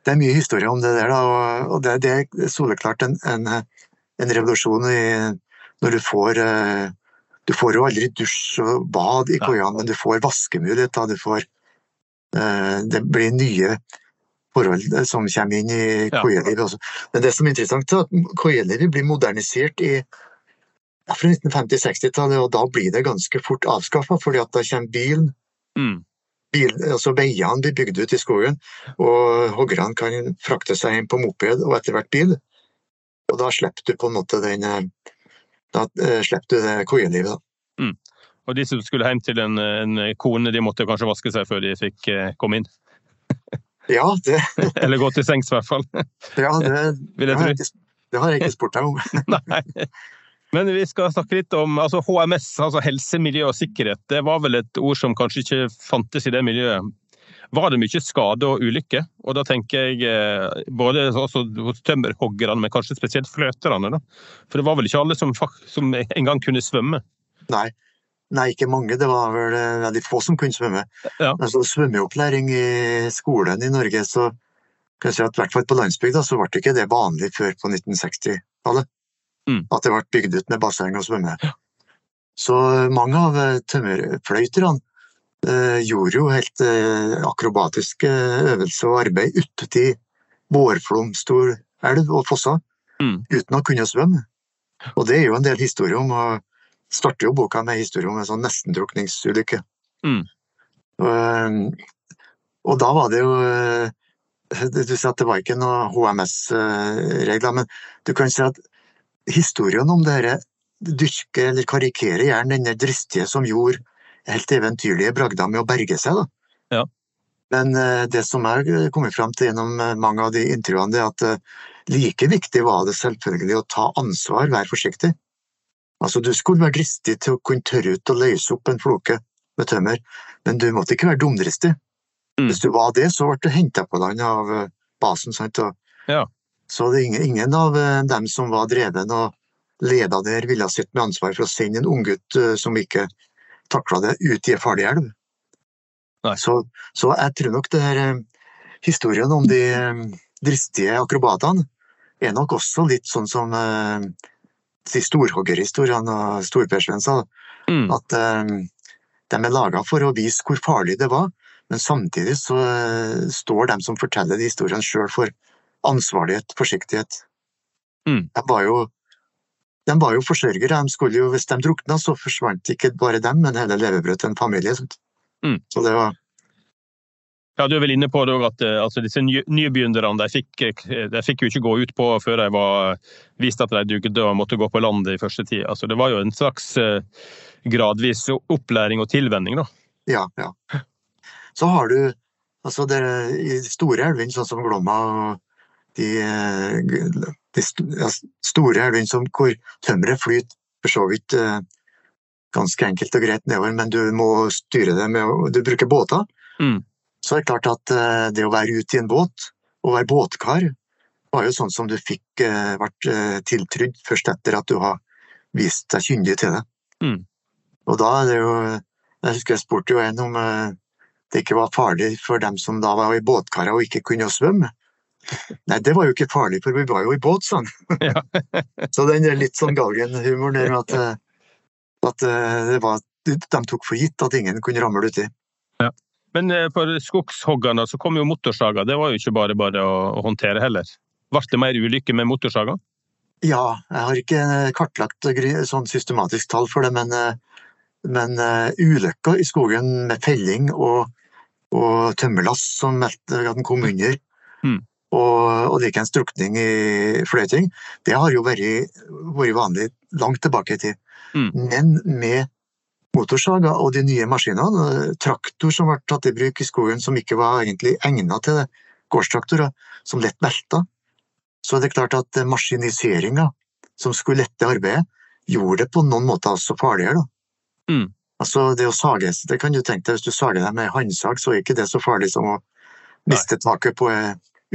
det er mye historie om det der, da. Og, det, det er soleklart en, en, en revolusjon i, når du får eh, Du får jo aldri dusj og bad i Ja. men du får vaskemuligheter. Du får eh, Det blir nye forhold eh, som kommer inn i Ja. koielivet også. Men det som er interessant, er at koielivet blir modernisert i ja, fra 1950-60-tallet, og da blir det ganske fort avskaffa, fordi at da kommer bilen Mm. bil, altså Veiene blir bygd ut i skogen, og hoggerne kan frakte seg inn på moped og etter hvert bil. Og da slipper du på en måte den eh, Da eh, slipper du det koielivet. da. Og de som skulle hjem til en, en kone, de måtte kanskje vaske seg før de fikk eh, komme inn. Ja, det, Eller gå til sengs, i hvert fall. ja, det, det, har ikke, det har jeg ikke spurt deg om. Nei. Men vi skal snakke litt om altså HMS, altså helse, miljø og sikkerhet. Det var vel et ord som kanskje ikke fantes i det miljøet. Var det mye skade og ulykke? Og da tenker jeg eh, både hos tømmerhoggerne, men kanskje spesielt fløterne. da. For det var vel ikke alle som, som engang kunne svømme? Nei. Nei, ikke mange. Det var vel de veldig få som kunne svømme. Ja. Altså, svømmeopplæring i skolen i Norge, så kan jeg si at i hvert fall på landsbygda så ble ikke det vanlig før på 1960-tallet. Mm. At det ble bygd ut med basseng og svømme. Ja. Så mange av eh, tømmerfløyterne eh, gjorde jo helt eh, akrobatiske øvelser og arbeid uti Vårflom, Stor elv og fosser mm. uten å kunne svømme. Og det er jo en del historier om. og starter jo boka med historie om en sånn nestendrukningsulykke. Mm. Og, eh, og, da var det jo Du sier at det var ikke noe HMS-regler, men du kan si at historien om dette dyrker eller karikerer gjerne denne dristige som gjorde helt eventyrlige bragder med å berge seg. Da. Ja. Men eh, det som jeg kommet fram til gjennom eh, mange av de intervjuene, er at eh, like viktig var det selvfølgelig å ta ansvar, være forsiktig. Altså, du skulle være dristig til å kunne tørre ut og løse opp en floke med tømmer, men du måtte ikke være dumdristig. Mm. Hvis du var det, så ble du henta på land av basen. Sant? Og, ja. Så det er ingen, ingen av eh, dem som var dreven og leda der, ville ha sitt med ansvar for å sende en unggutt eh, som ikke takla det, ut i en farlig elv. Så, så, jeg tror nok det her eh, historien om de dristige akrobatene er nok også litt sånn som de storhoggerhistoriene og storpersvenser. Mm. At de er laga for å vise hvor farlig det var, men samtidig så står de som forteller de historiene sjøl for ansvarlighet, forsiktighet. Mm. Jeg var jo, de var jo forsørgere. De skulle jo, hvis de drukna, så forsvant ikke bare dem, men hele levebrødet til en familie. Mm. Så det var ja, Du er vel inne på det at eh, altså, disse nybegynnerne de fikk, eh, de fikk, jo ikke gå ut på før de var vist at de dugde og måtte gå på land i første tid. Altså, det var jo en slags eh, gradvis opplæring og tilvenning, da. Ja, ja. Så har du altså det, i store elvene, sånn som Glomma og de, de store elvene hvor tømmeret flyter for så vidt eh, ganske enkelt og greit nedover, men du må styre det med å Du bruker båter. Mm. Så er det klart at eh, det å være ute i en båt, og være båtkar, var jo sånn som du fikk eh, vært tiltrydd først etter at du har vist deg kyndig til det. Mm. Og da er det jo Jeg husker jeg spurte jo en om det ikke var farlig for dem som da var i båtkarer og ikke kunne svømme. Nei, det var jo ikke farlig, for vi var jo i båt, sånn. Ja. så den er litt sånn galgenhumoren der med at, eh, at eh, det var, de tok for gitt at ingen kunne ramle uti. Ja. Men eh, for skogshoggerne så kom jo motorsaga, det var jo ikke bare bare å, å håndtere heller. Ble det mer ulykker med motorsaga? Ja, jeg har ikke kartlagt sånn systematisk tall for det, men, men ulykker i skogen med felling og, og tømmerlass som meldte at den kom under, mm og, og en drukning i fløyting, det har jo vært, vært vanlig langt tilbake i tid. Mm. Men med motorsager og de nye maskinene, traktor som ble tatt i bruk i skogen som ikke var egentlig egnet til det, gårdstraktorer som lett velta, så er det klart at maskiniseringa som skulle lette arbeidet, gjorde det på noen måter også farligere. Mm. Altså det å sage, det kan du tenke deg, Hvis du sager deg med håndsag, så er ikke det så farlig som å miste taket på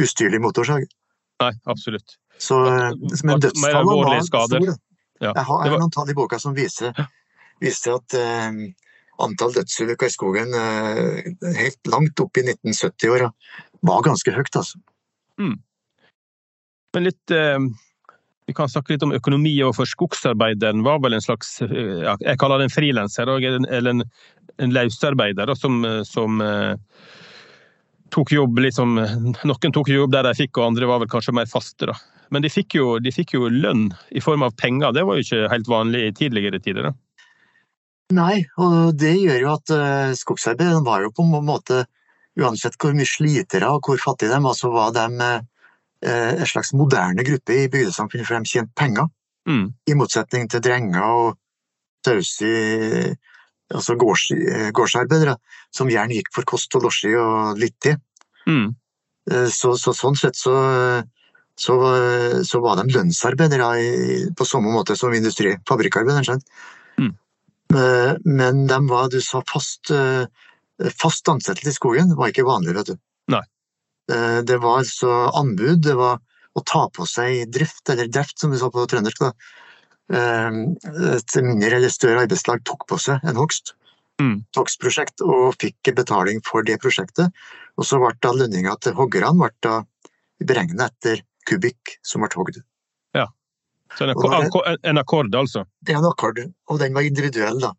ustyrlig motorsag. Nei, absolutt. Så, men dødsfallet var store. Ja. Jeg har, en antall i boka som viser, viser at eh, antall dødsulykker i skogen eh, helt langt opp i 1970-åra var ganske høyt, altså. Mm. Men litt eh, Vi kan snakke litt om økonomi overfor skogsarbeideren. var vel en slags eh, Jeg kaller det en frilanser, eller en, en løsarbeider som, som eh, tok jobb liksom, Noen tok jobb der de fikk, og andre var vel kanskje mer faste. da. Men de fikk, jo, de fikk jo lønn i form av penger, det var jo ikke helt vanlig i tidligere tider? da. Nei, og det gjør jo at uh, skogsarbeid var jo på en måte, uansett hvor mye slitere og hvor fattige de var, så var de uh, en slags moderne gruppe i bygdesamfunnet, for de tjente penger. Mm. I motsetning til drenger og tause altså gårds, eh, gårdsarbeidere, som gjerne gikk for kost og losji og litt til. Mm. Eh, så, så, sånn sett så så, så var de lønnsarbeidere i, på samme måte som industri, fabrikkarbeidere. Mm. Eh, Men de var, du sa fast, eh, fast ansettelse i skogen, var ikke vanlig, vet du. Nei. Det var altså anbud, det var å ta på seg drift, eller dreft som vi sa på trøndersk, da. Et mindre eller større arbeidslag tok på seg en hogst Mm. Takstprosjekt, og fikk betaling for det prosjektet. Og så ble da lønninga til hoggerne ble beregnet etter kubikk som ble hogd. Så en, akkord, en akkord, altså. Det er en akkord, og den var individuell, da.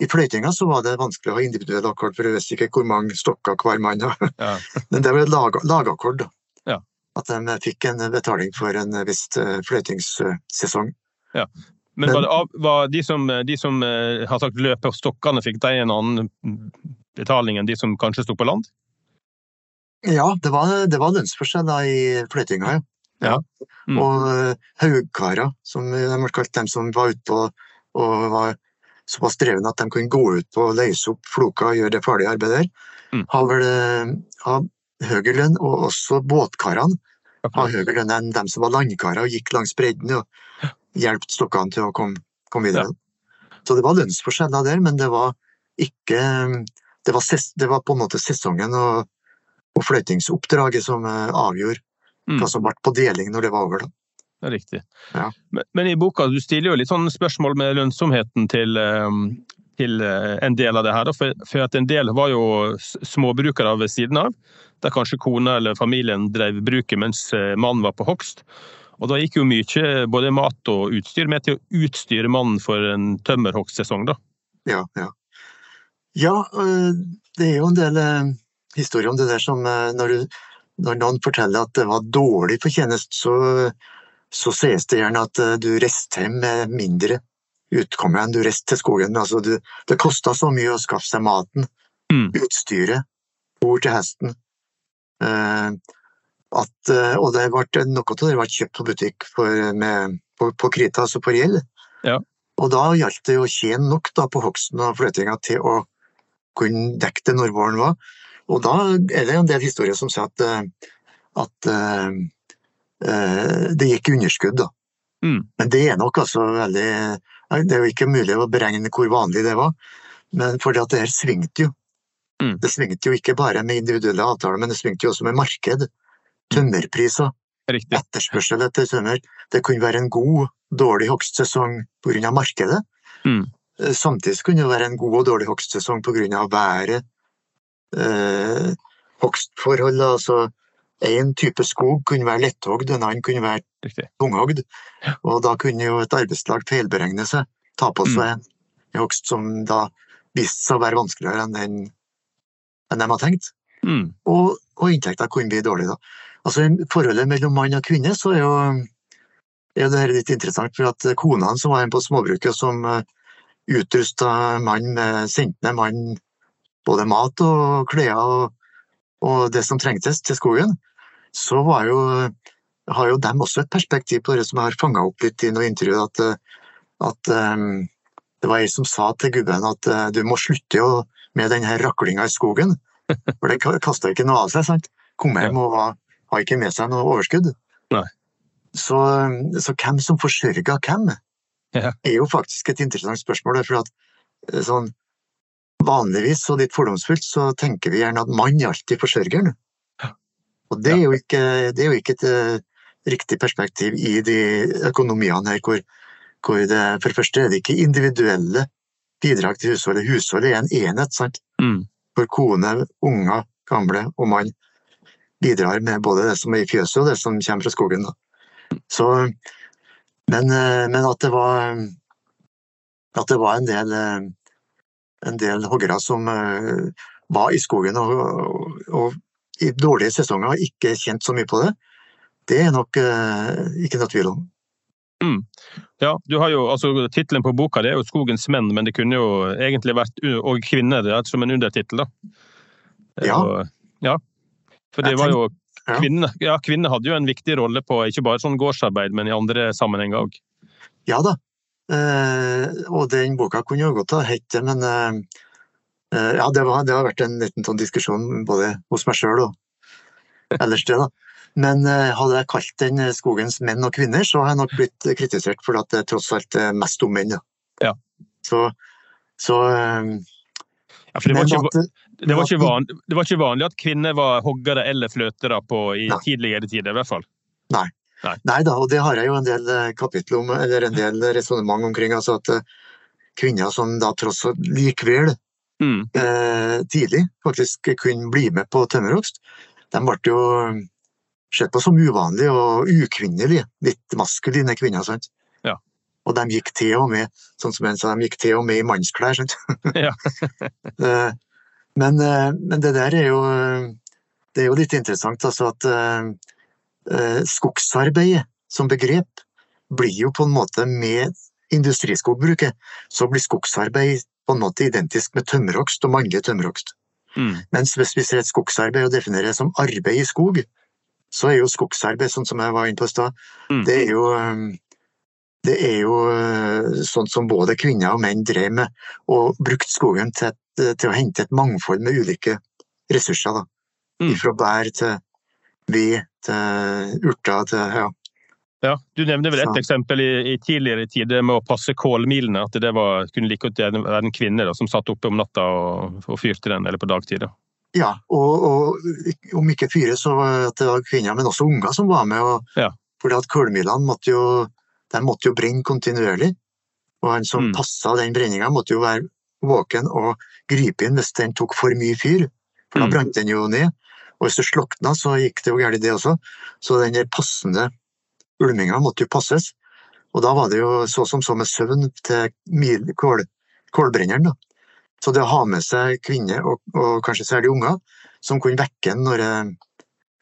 I fløytinga så var det vanskelig å ha individuell akkord, for jeg visste ikke hvor mange stokker hver mann har. Ja. Men det var lag, lagakkord, da. Ja. At de fikk en betaling for en viss fløytingssesong. fløytingssesong. Men, Men- var, det av, var de som, de som uh, har sagt løp på stokkene, fikk de en annen betaling enn de som kanskje sto på land? Ja, det var, det var lønnsforskjell da i fløytinga, ja. Ja. Mm. Og uh, haugkarer, som de ble kalt, dem som var ute og, og var såpass drevne at de kunne gå ut og løse opp floka og gjøre det farlige arbeidet der, Mm. har vel eh, har høyere lønn, og også båtkarene har høyere lønn enn dem som var landkarer og gikk langs bredden og hjalp stokkene til å komme, komme videre. Så det var lønnsforskjeller der, men det var ikke Det var, ses, det var på en måte sesongen og, og fløytingsoppdraget som eh, avgjorde Mm. hva som ble på deling når det var over. da. Det riktig. Ja. Men, men i boka du stiller jo litt sånn spørsmål med lønnsomheten til, eh, til eh, en del av det her. For, for at en del var jo småbrukere ved siden av, der kanskje kona eller familien drev bruket mens mannen var på hogst. Og da gikk jo mye både mat og utstyr med til å utstyre mannen for en tømmerhogstsesong, da. Ja, ja. ja øh, det er jo en del øh, historier om det der som øh, når, du, når noen forteller at det var dårlig fortjeneste, så, så sies det gjerne at du reiste hjem med mindre utkomme enn du reiste til skogen. Altså, du, det kosta så mye å skaffe seg maten, Mm. utstyret, fôr til hesten. øh, at, øh, og det ble, noe av det ble kjøpt på butikk for, med, på, på krita, altså på gjeld. Ja. Og da gjaldt det å tjene nok da, på hogsten og fløtinga til å kunne dekke det når våren var. Og da er det en del historier som sier at, eh, at uh, uh, det gikk underskudd. Da. Mm. Men det er nok altså veldig Det er jo ikke mulig å beregne hvor vanlig det var, men fordi at det her svingte jo. Mm. Det svingte jo ikke bare med individuelle avtaler, men det svingte jo også med marked. Tømmerpriser Riktig. etterspørsel etter tømmer. Det kunne være en god, dårlig hogstsesong pga. markedet. Mm. Eh, Samtidig kunne det være en god og dårlig hogstsesong pga. været. Eh, hogstforhold, altså én type skog kunne være letthogd, en annen kunne være tunghogd. Og da kunne jo et arbeidslag feilberegne seg, ta på Mm. seg en hogst som da viste seg å være vanskeligere enn enn de har tenkt Mm. og, og inntekta kunne bli dårlig. Da. Altså, I forholdet mellom mann og kvinne så er jo er det her litt interessant, for at Kona som var en på småbruket, som uh, utrusta mannen med sendte ned mannen både mat og klær og, og det som trengtes til skogen, så var jo, har jo dem også et perspektiv på det som jeg har fanga opp litt i noen intervju, at, uh, at um, det var ei som sa til gubben at uh, du må slutte med den her raklinga i skogen. For det kasta ikke noe av seg. sant? Kom hjem og var, har ikke med seg noe overskudd. Så, så hvem som forsørger hvem, Ja. er jo faktisk et interessant spørsmål. For at eh, sånn, vanligvis, og litt fordomsfullt, så tenker vi gjerne at mann alltid alltid forsørgeren. Og det er jo ikke, det er jo ikke et uh, riktig perspektiv i de økonomiene her, hvor, hvor det for det første er det ikke individuelle bidrag til husholdet. Husholdet er en enhet. sant? Mm. hvor kone, unger, gamle og mann bidrar med både det som er i fjøset og det som kommer fra skogen. Så, men, eh, men at det var at det var en del, eh, en del hoggere som eh, var i skogen og, og, og i dårlige sesonger ikke kjent så mye på det, det er nok ikke noe tvil om. Ja, du har jo, altså Tittelen på boka det er jo 'Skogens menn', men det kunne jo egentlig vært 'Og kvinner' er som en undertittel. er Ja. ja. For det var jo ja. kvinner, ja, kvinner hadde jo en viktig rolle på ikke bare sånn gårdsarbeid, men i andre sammenhenger òg. Ja da. Eh, og den boka kunne jo godt ha hett det, men eh, eh, ja, det, var, det har vært en liten sånn diskusjon både hos meg sjøl og ellers det, da. Men eh, hadde jeg kalt den eh, 'Skogens menn og kvinner', så har jeg nok blitt kritisert for at det tross alt er mest om menn. Ja. Så, så Ja, for det var, ikke, det, var van, det var ikke vanlig at kvinner var hoggere eller fløtere på, i Nei. tidligere tider, i hvert fall. Nei da, og det har jeg jo en del eh, kapittel om, eller en del resonnement omkring. altså at eh, Kvinner som da tross alt likevel Mm. eh, tidlig faktisk kunne bli med på tømmerhogst, de ble jo sett på som uvanlige og ukvinnelige. Litt maskuline kvinner. sant? Og de gikk til og med sånn som en sa, de gikk til og med i mannsklær. Ja. Eh, men, eh, men det der er jo, det er jo litt interessant altså at eh, skogsarbeidet som begrep blir jo på en måte med industriskogbruket, så blir skogsarbeid på en måte identisk med tømmerhogst og mannlig tømmerhogst. Mm. Mens hvis vi ser et skogsarbeid og definerer det som arbeid i skog, så er jo skogsarbeid, sånn som jeg var inne på i stad, Mm. det er jo eh, det er jo sånt sånn som både kvinner og menn drev med, og brukte skogen til, et, til å hente et mangfold med ulike ressurser. Da. Mm. Fra bær til ved til urter til ja. Ja, Du nevner vel et Så- eksempel i, i tidligere tider med å passe kålmilene. At det var, kunne like godt være en kvinne da, som satt oppe om natta og, og fyrte den, eller på dagtid. da. Ja, og, og om ikke fyre, så var det kvinner, men også unger som var med. Og, Ja. Fordi at kålmilene måtte jo, de måtte jo brenne kontinuerlig. Og han som Mm. passa den brenninga, måtte jo være våken og gripe inn hvis den tok for mye fyr. For da Mm. brant den jo ned. Og hvis det slokna, så gikk det jo galt, det også. Så den der passende ulminga måtte jo passes. Og da var det jo så som så med søvn til mil, kål, kålbrenneren. da. Så det å ha med seg kvinner, og, og kanskje særlig unger, som kunne vekke en når, eh,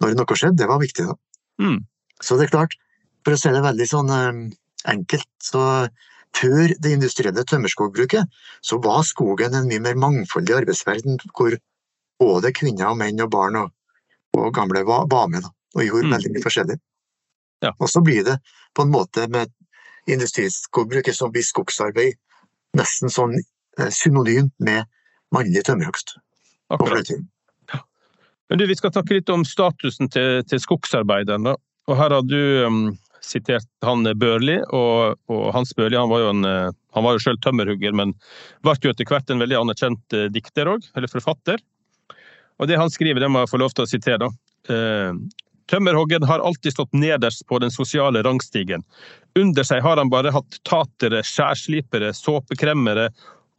når noe skjedde, det var viktig. da. Mm. Så det er klart, for å si det veldig sånn eh, enkelt, så før det industrielle tømmerskogbruket, så var skogen en mye mer mangfoldig arbeidsverden, hvor både kvinner og menn og barn og, og gamle var, var med, da, og gjorde Mm. veldig mye forskjellig. Ja. Og så blir det på en måte med industriskogbruket som blir skogsarbeid nesten sånn eh, synonymt med mannlig tømmerhogst og Akkurat. Men du, Vi skal snakke litt om statusen til, til skogsarbeiderne. Og Her har du um, sitert han Børli, og, og Hans Børli han var jo en, eh, han var jo selv tømmerhugger, men ble jo etter hvert en veldig anerkjent eh, dikter òg, eller forfatter. Og Det han skriver, det må jeg få lov til å sitere. da. Tømmerhoggen har alltid stått nederst på den sosiale rangstigen. Under seg har han bare hatt tatere, skjærslipere, såpekremmere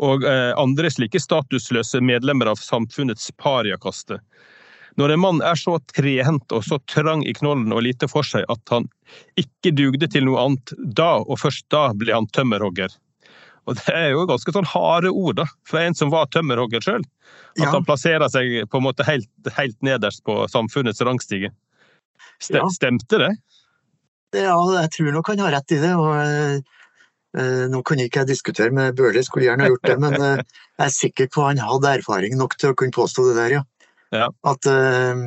og eh, andre slike statusløse medlemmer av samfunnets pariakaste. Når en mann er så trent og så trang i knollen og lite for seg at han ikke dugde til noe annet, da og først da ble han tømmerhogger. Og det er jo ganske sånn harde ord da, fra en som var tømmerhogger sjøl. At Ja. han plasserer seg på en måte helt, helt nederst på samfunnets rangstige. Ste- Ja. Stemte det? Ja, jeg tror nok han har rett i det. og eh, eh, Nå kunne ikke jeg diskutere med Bøhler, skulle gjerne ha gjort det, men eh, jeg er sikker på han hadde erfaring nok til å kunne påstå det der, ja. Ja. At, eh,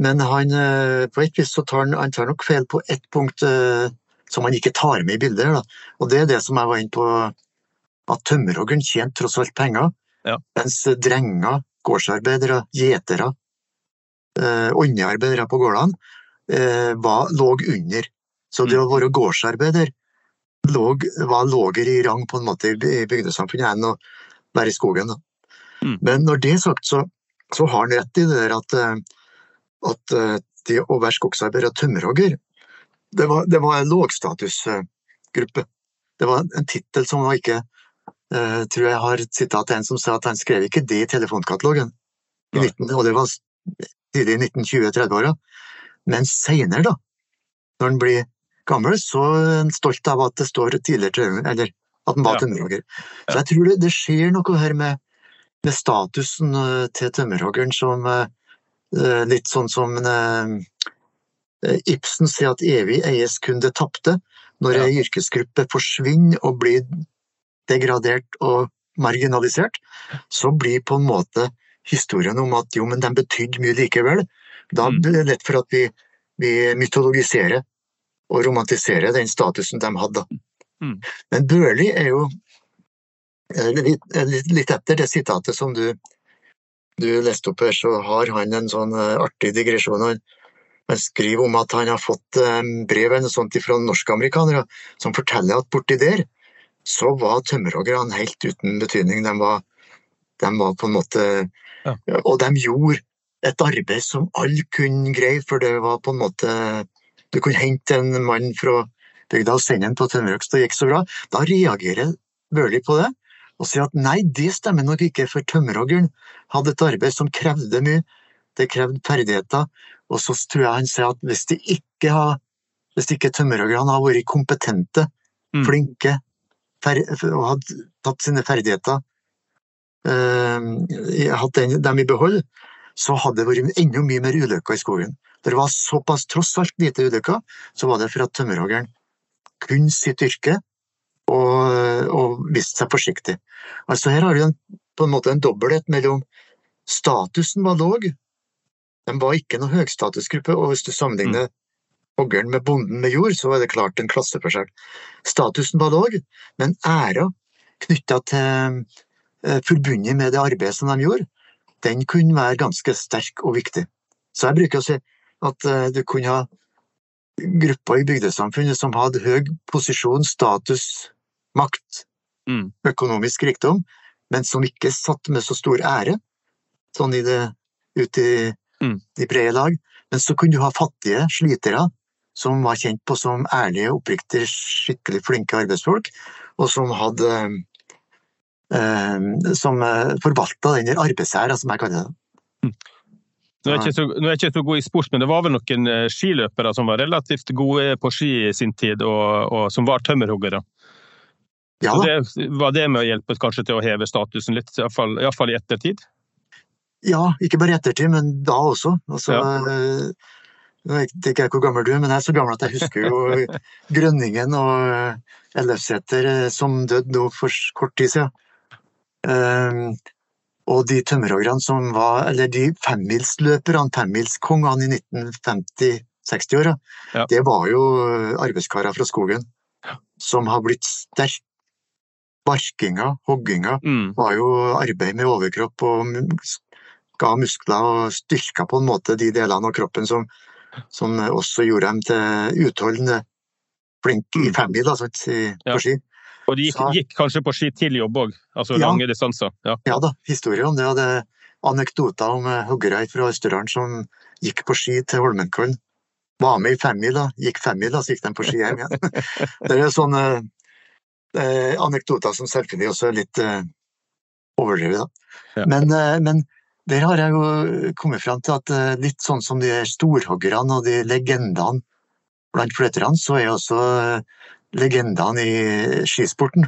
men han, eh, på et vis så tar han, han tar nok feil på ett punkt eh, som han ikke tar med i bildet. her, da. Og det er det som jeg var inne på, at tømmerhoggeren tjente tross alt penger, Ja. mens drenger, gårdsarbeidere, gjetere, åndearbeidere på gårdene var, lå under. Så det å være gårdsarbeider låg, var lavere i rang på en måte i i bygdesamfunnet enn å være i skogen. Da. Mm. Men når det er sagt, så, så har han rett i det der at, eh, at eh, det å være skogsarbeider og tømmerhogger, det var, det var en lågstatusgruppe. Det var en tittel som var ikke uh, tror jeg har sitat en som sa at han skrev ikke det i telefonkatalogen, i 19, og det var tidlig i 1920-30-åra. Men seinere, da, når han blir gammel, så er han stolt av at det står tidligere eller at han var Ja. tømmerhogger. Så jeg tror det, det skjer noe her med, med statusen eh, til tømmerhoggeren som eh, eh, litt sånn som Ibsen sier at evig eies kun det tapte. Når Ja. ei yrkesgruppe forsvinner og blir degradert og marginalisert, så blir på en måte historien om at jo, men den betydde mye likevel. Da Mm. blir det lett for at vi, vi mytologiserer og romantiserer den statusen de hadde. Mm. Men Børli er jo litt, eh, litt, litt etter det sitatet som du, du leste opp her, så har han en sånn eh, artig digresjon. Han, Han skriver om at han har fått eh, brev eller sånt fra norskamerikanere som forteller at borti der så var tømmerhoggerne helt uten betydning. De var, de var på en måte Ja. Og de gjorde et arbeid som alle kunne greie, for det var på en måte Du kunne hente en mann fra bygda og sende ham på tømmerhogst, og det gikk så bra. Da reagerer Børli på det og sier at nei, det stemmer nok ikke, for tømmerhoggeren hadde et arbeid som krevde mye. Det krevde ferdigheter. Og så tror jeg han sier at hvis de ikke har hvis ikke tømmerhoggerne har vært kompetente, Mm. flinke og hadde tatt sine ferdigheter øh, hatt den, dem i behold, så hadde det vært enda mye mer ulykker i skogen. Det var såpass tross alt lite ulykker, så var det for at tømmerhoggeren kunne sitt yrke og, og vist seg forsiktig. Altså Her har du en, på en måte en dobbelthet mellom statusen var låg, den var ikke noe høgstatusgruppe, og hvis du sammenligner hoggeren med bonden med jord, så er det klart en klasseforskjell. Statusen var låg, men æra knytta til eh, forbundet med det arbeidet som de gjorde, den kunne være ganske sterk og viktig. Så jeg bruker å si at eh, du kunne ha grupper i bygdesamfunnet som hadde høy posisjon, status, makt, Mm. økonomisk rikdom, men som ikke satt med så stor ære, sånn i det ute i Mm. de brede lag. Men så kunne du ha fattige slitere som var kjent på som ærlige, oppriktige, skikkelig flinke arbeidsfolk, og som hadde eh, som eh, forvalta den der arbeidsæra, som jeg kaller det. Nå er, jeg ikke så, nå er ikke så god i sport, men det var vel noen eh, skiløpere som var relativt gode på ski i sin tid, og, og som var tømmerhoggere. Ja det, var det med å hjelpe kanskje til å heve statusen litt, iallfall i ettertid? Ja, ikke bare i ettertid, men da også. Altså, ja. Nå vet ikke jeg hvor gammel du er, men jeg er så gammel at jeg husker jo Grønningen og eh, Ellefsæter eh, som døde nå for kort tid siden. Um, og de tømmerhoggerne som var Eller de femmilsløperne, femmilskongene i 1950-60-åra, Ja. det var jo eh, arbeidskarer fra skogen som har blitt sterke. Barkinga, hogginga, Mm. var jo arbeid med overkropp og ga muskler og styrka på en måte de delene av kroppen som, som også gjorde dem til utholdende flinke i Mm. femmil, Ja. på ski. Og de gikk, Så- gikk kanskje på ski til jobb òg, altså Ja. lange distanser. Ja. Ja da, historier om det, og det er anekdoter om eh, hoggere fra Østerdalen som gikk på ski til Holmenkollen. Var med i femmila. Gikk femmila, så gikk de på ski hjem igjen. det er sånne eh, anekdoter som selvfølgelig også er litt eh, overdrevet. Ja. Men, eh, men der har jeg jo kommet fram til at eh, litt sånn som de storhoggerne og de legendene blant fløterne, så er også eh, legendene i skisporten,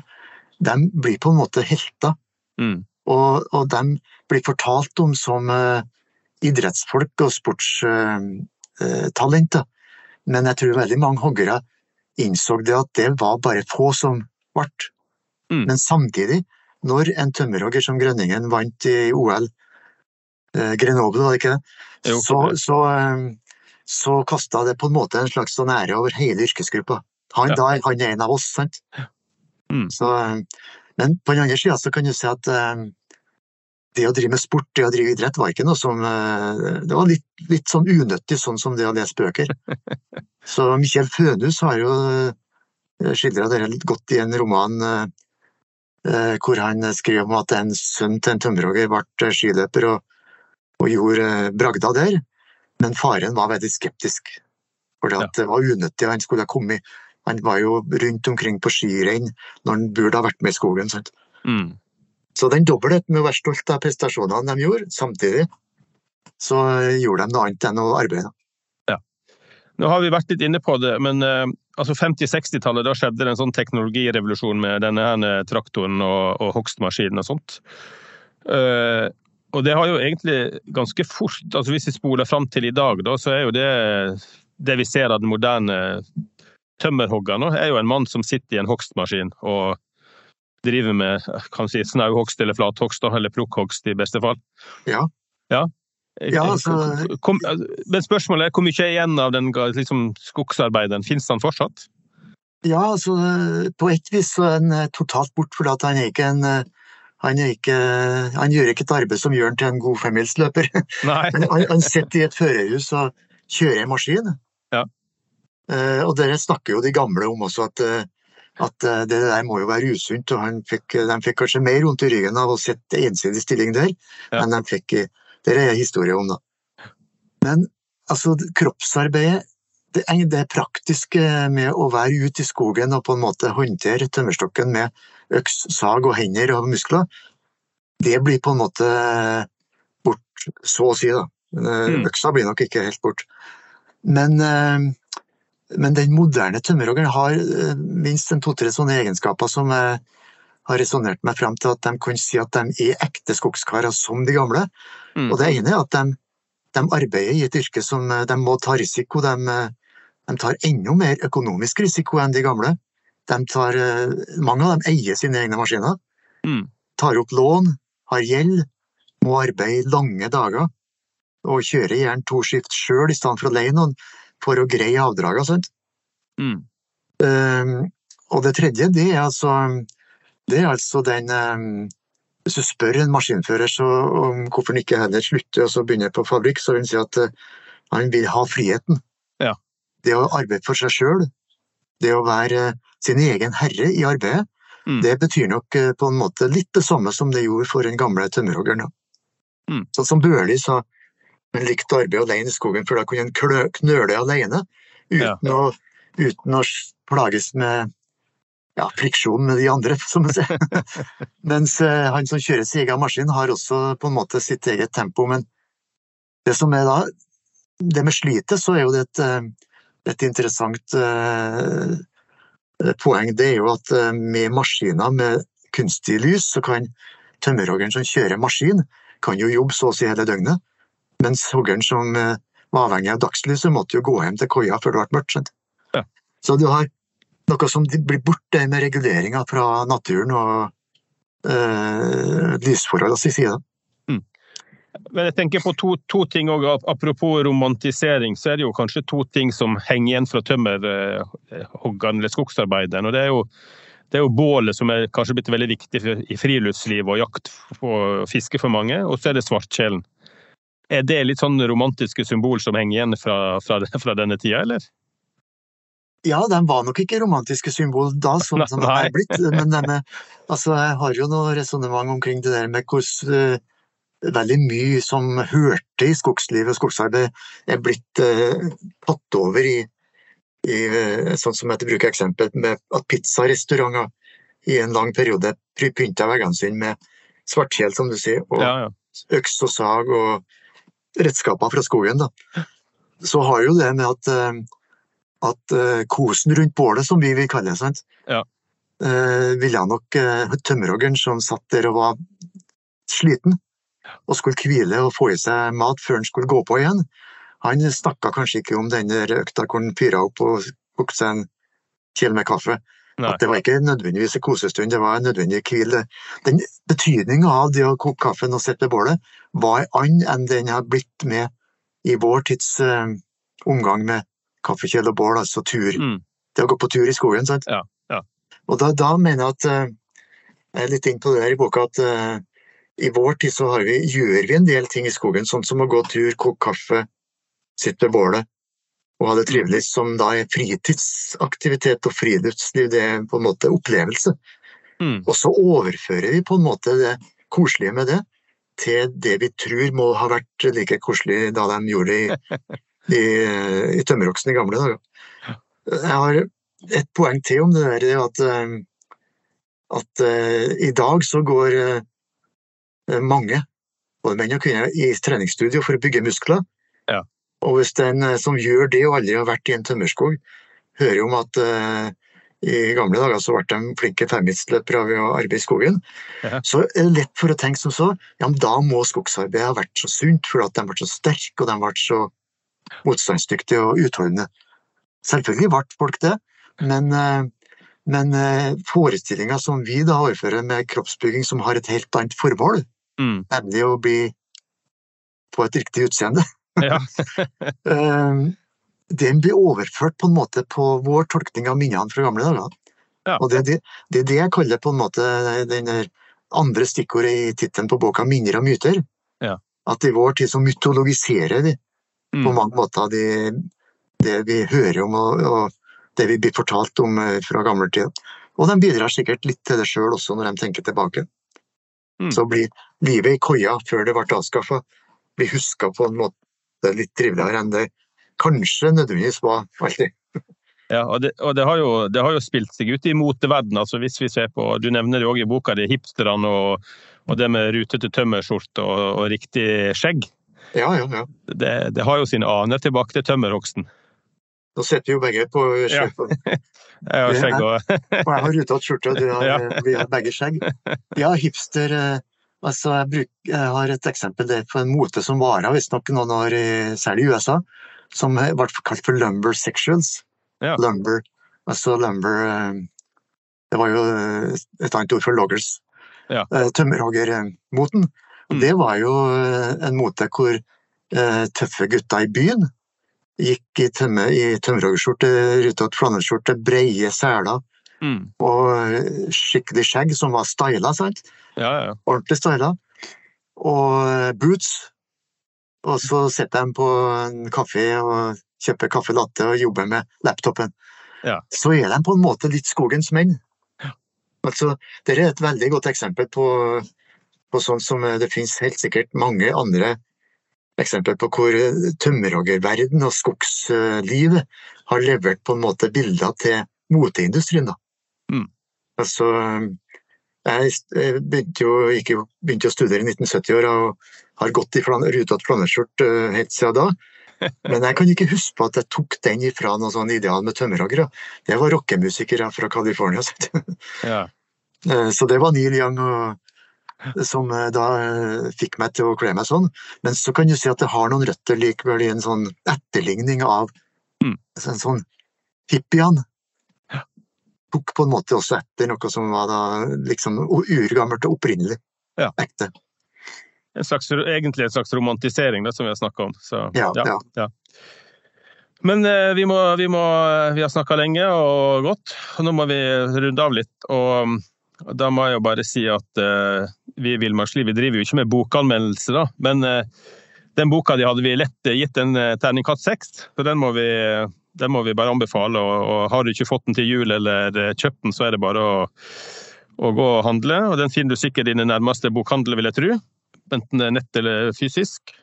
de blir på en måte helter. Mm. Og, og de blir fortalt om som eh, idrettsfolk og sportstalenter. Eh. Men jeg tror veldig mange hoggere innså det at det var bare få som ble. Mm. Men samtidig, når en tømmerhogger som Grønningen vant i OL, eh, Grenoble var det ikke det, Jo. så, så, eh, så kasta det på en måte en slags sånn ære over hele yrkesgruppa. Han, Ja. da, er han er en av oss, sant? Mm. Så, eh, men på den andre sida så kan du si at eh, det å drive med sport, det å drive idrett, var ikke noe som eh, Det var litt, litt sånn unøttig, sånn som det å lese bøker. Så Michael Fønhus har jo skildra det litt godt i en roman eh, eh, hvor han skriver om at en sønn til en tømmerhogger ble skiløper og, og gjorde eh, bragda der, men faren var veldig skeptisk. For Ja. det var unøttig, og han skulle ha kommet Han var jo rundt omkring på skirenn når han burde ha vært med i skogen. Mm. Så den dobbeltheten med å være stolt av prestasjonene de gjorde, samtidig så eh, gjorde de noe annet enn å arbeide. Nå har vi vært litt inne på det, men eh, altså 50-60-tallet, da skjedde det en sånn teknologirevolusjon med denne her traktoren og, og hogstmaskinen og sånt. Uh, og det har jo egentlig ganske fort, altså hvis vi spoler fram til i dag, da, så er jo det det vi ser av den moderne tømmerhogga nå, er jo en mann som sitter i en hogstmaskin og driver med kan si, snauhogst eller flathogst, eller plukkhogst i beste fall. Ja. Ja, Ja, altså- Kom, men spørsmålet er hvor mye er igjen av den liksom, skogsarbeideren? Finnes han fortsatt? Ja, altså på et vis så er han eh, totalt bort, for han er ikke en eh, han, er ikke, han gjør ikke et arbeid som gjør han til en god femmilsløper. Han, han, sitter i et førerhus og kjører en maskin. Ja. Eh, og dere snakker jo de gamle om også at, eh, at eh, det der må jo være usunt, og han fikk, de fikk kanskje mer vondt i ryggen av å sitte ensidig stilling der, Ja. enn de fikk i Det er historie om, da. Men altså, kroppsarbeidet, det, er- det praktiske med å være ute i skogen og på en måte håndtere tømmerstokken med øks, sag og hender og muskler, det blir på en måte bort, så å si, da. Eh, Mm. Øksa blir nok ikke helt bort. Men, eh, men den moderne tømmerhoggeren har eh, minst en to-tre sånne egenskaper som jeg har resonnert meg frem til at de kan si at de er ekte skogskarer som de gamle. Mm. Og det ene er at de, de arbeider i et yrke som eh, de må ta risiko. De, eh, de tar enda mer økonomisk risiko enn de gamle. De tar, eh, mange av dem eier sine egne maskiner, Mm. tar opp lån, har gjeld, må arbeide lange dager og kjører gjerne to skift sjøl i stedet for å leie noen for å greie avdragene. Mm. Um, og det tredje, det er altså, det er altså den um, Hvis du spør en maskinfører så, om hvorfor han ikke heller slutter og så begynner på fabrikk, så vil han si at uh, han vil ha friheten. Ja. Det å arbeide for seg sjøl, det å være uh, sin egen herre i arbeidet, Mm. det betyr nok på en måte litt det samme som det gjorde for den gamle tømmerhoggeren. Mm. Sånn som Børli sa, han likte å arbeide alene i skogen, for da kunne han knøle alene, Ja. å, uten å plages med ja, friksjon med de andre, som man sier. Mens eh, han som kjører sin egen maskin, har også på en måte sitt eget tempo. Men det som er da, det med slitet, så er jo det et, eh, et interessant eh, poeng. Det er jo at med maskiner med kunstig lys, så kan tømmerhoggeren som kjører maskin, kan jo jobbe så å si hele døgnet. Mens hoggeren som var avhengig av dagslyset, måtte jo gå hjem til koia før det ble mørkt. Ja. Så du har noe som blir borte med reguleringa fra naturen og eh, lysforholdene sin side. Men jeg tenker på to, to ting også. Apropos romantisering, så er det jo kanskje to ting som henger igjen fra tømmerhoggeren eller skogsarbeideren. og det er jo det er jo bålet som er kanskje blitt veldig viktig i friluftsliv og jakt og fiske for mange, og så er det svartkjelen. Er det litt sånn romantiske symbol som henger igjen fra, fra, fra denne tida, eller? Ja, de var nok ikke romantiske symbol da, sånn som de Nei. er blitt. Men de, er- altså, jeg har jo noe resonnement omkring det der med hvordan uh, veldig mye som hørte i skogsliv og skogsarbeid, er blitt uh, tatt over i, i uh, sånn som jeg bruker eksempel med at pizzarestauranter i en lang periode py- pynta veggene sine med svartkjel, som du sier, og Ja, ja. øks og sag og redskaper fra skogen. Da. Så har jo det med at, at uh, kosen rundt bålet, som vi vil kalle det, sant? Ja. Uh, ville nok uh, tømmerhoggeren som satt der og var sliten, og skulle hvile og få i seg mat før han skulle gå på igjen, han snakka kanskje ikke om den økta hvor han fyra opp og kokte seg en kjele med kaffe. Nei. At det var ikke nødvendigvis en kosestund, det var en nødvendig hvil. Den betydninga av det å koke kaffen og sitte ved bålet var annen enn den har blitt med i vår tids uh, omgang med kaffekjele og bål, altså tur. Mm. Det å gå på tur i skogen, sant? Ja, ja. Og da, da mener jeg at eh, Jeg er litt inne på det her i boka at eh, i vår tid så har vi, gjør vi en del ting i skogen, sånn som å gå tur, koke kaffe, sitte ved bålet og ha det trivelig, som da er fritidsaktivitet og friluftsliv. Det er på en måte opplevelse. Mm. Og så overfører vi på en måte det koselige med det til det vi tror må ha vært like koselig da de gjorde det i, i, i tømmeroksen i gamle dager. Jeg har et poeng til om det der, er at, eh, at eh, i dag så går eh, mange, både menn og kvinner, i treningsstudio for å bygge muskler. Ja. Og hvis den som gjør det og aldri har vært i en tømmerskog, hører om at i gamle dager så ble de flinke femmilsløpere ved å arbeide i skogen, Ja. så er det lett for å tenke som så, ja, men da må skogsarbeidet ha vært så sunt, for at de ble så sterke og de ble så motstandsdyktige og utholdende. Selvfølgelig ble folk det, men, eh, men forestillinga som vi da overfører med kroppsbygging som har et helt annet formål, Mm. nemlig å bli på et riktig utseende, Ja. eh, den blir overført på en måte på vår tolkning av minnene fra gamle dager. Ja. Og det, er det, det det jeg kaller på en måte den andre stikkordet i tittelen på boka, 'Minner og myter'. Ja. At i vår tid så mytologiserer vi på Mm. mange måter de, det vi hører om og, og det vi blir fortalt om eh, fra gammeltiden. Og de bidrar sikkert litt til det sjøl også, når de tenker tilbake. Mm. Så blir livet i koia før det ble avskaffa, blir huska på en måte litt triveligere enn det kanskje nødvendigvis var alltid. Ja, og, det, og det, har jo, det har jo spilt seg ut i moteverdenen. Altså hvis vi ser på, du nevner det òg i boka de hipsterne og, og det med rutete tømmerskjorte og, og riktig skjegg. Ja, ja, ja. Det, det har jo sine aner tilbake til tømmerhogsten. Nå sitter vi jo begge på Ja. Jeg har skjegg òg. Og jeg har rutete skjorte, og du har, Ja. vi har begge skjegg. Ja, hipster eh, altså jeg, bruk, jeg har et eksempel det er på en mote som varer visstnok noen år, særlig i USA, som ble kalt for lumber sexuals. Ja. Lumber, altså lumber eh, Det var jo eh, et annet ord for loggers. Ja. Eh, Tømmerhoggermoten. Og. Det var jo eh, en mote hvor eh, tøffe gutter i byen gikk i, tømme, i tømmerhoggerskjorte, rutete flanellskjorte, breie seler mm. og eh, skikkelig skjegg som var styla, sant? Ja, ja. Ordentlig styla. Og boots. Og så sitter de på en kafé og kjøper kaffe latte og jobber med laptopen. Ja. Så er de på en måte litt skogens menn. Altså, Dette er et veldig godt eksempel på, på sånn som eh, det finnes helt sikkert mange andre eksempler på hvor eh, tømmerhoggerverden og skogslivet har levert på en måte bilder til moteindustrien. Da. Mm. Altså, jeg begynte jo, gikk begynte å studere i 1970-åra og har gått i flan, rutete flanellskjort eh, helt siden da. Men jeg kan ikke huske på at jeg tok den ifra noe sånn ideal med tømmerhoggere. Det var rockemusikere fra California. ja. Eh, Så det var Neil Young og, som eh, da eh, fikk meg til å kle meg sånn. Men så kan du si at det har noen røtter likevel i en sånn etterligning av Mm. en sånn hippiene. Tok på en måte også etter noe som var da liksom urgammelt og opprinnelig. Ja. Ekte. En slags, egentlig en slags romantisering, det som vi har snakka om. Så, Ja, ja. Men eh, vi, må, vi, må, vi har snakka lenge og godt, og nå må vi runde av litt. Og da må jeg jo bare si at uh, vi i Villmarksliv vi driver jo ikke med bokanmeldelse, da. Men uh, den boka de hadde vi lett gitt en uh, terningkast seks, så den må vi, den må vi bare anbefale. Og, og har du ikke fått den til jul eller eh, kjøpt den, så er det bare å, å gå og handle. Og den finner du sikkert i din nærmeste bokhandel, vil jeg tro. Enten det er nett eller fysisk.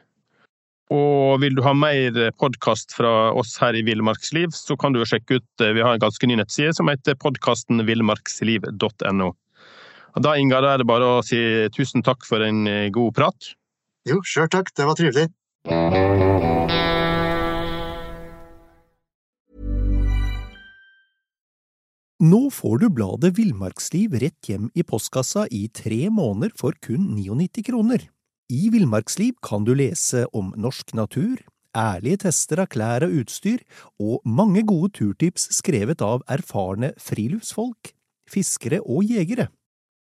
Og vil du ha mer podkast fra oss her i Villmarksliv, så kan du jo sjekke ut Vi har en ganske ny nettside som heter podkasten villmarksliv.no. Da Inga, da er det bare å si tusen takk for en eh, god prat. Jo, sjøl takk, det var trivelig. Nå får du bladet Villmarksliv rett hjem i postkassa i tre måneder for kun 99 kroner. I Villmarksliv kan du lese om norsk natur, ærlige tester av klær og utstyr, og mange gode turtips skrevet av erfarne friluftsfolk, fiskere og jegere.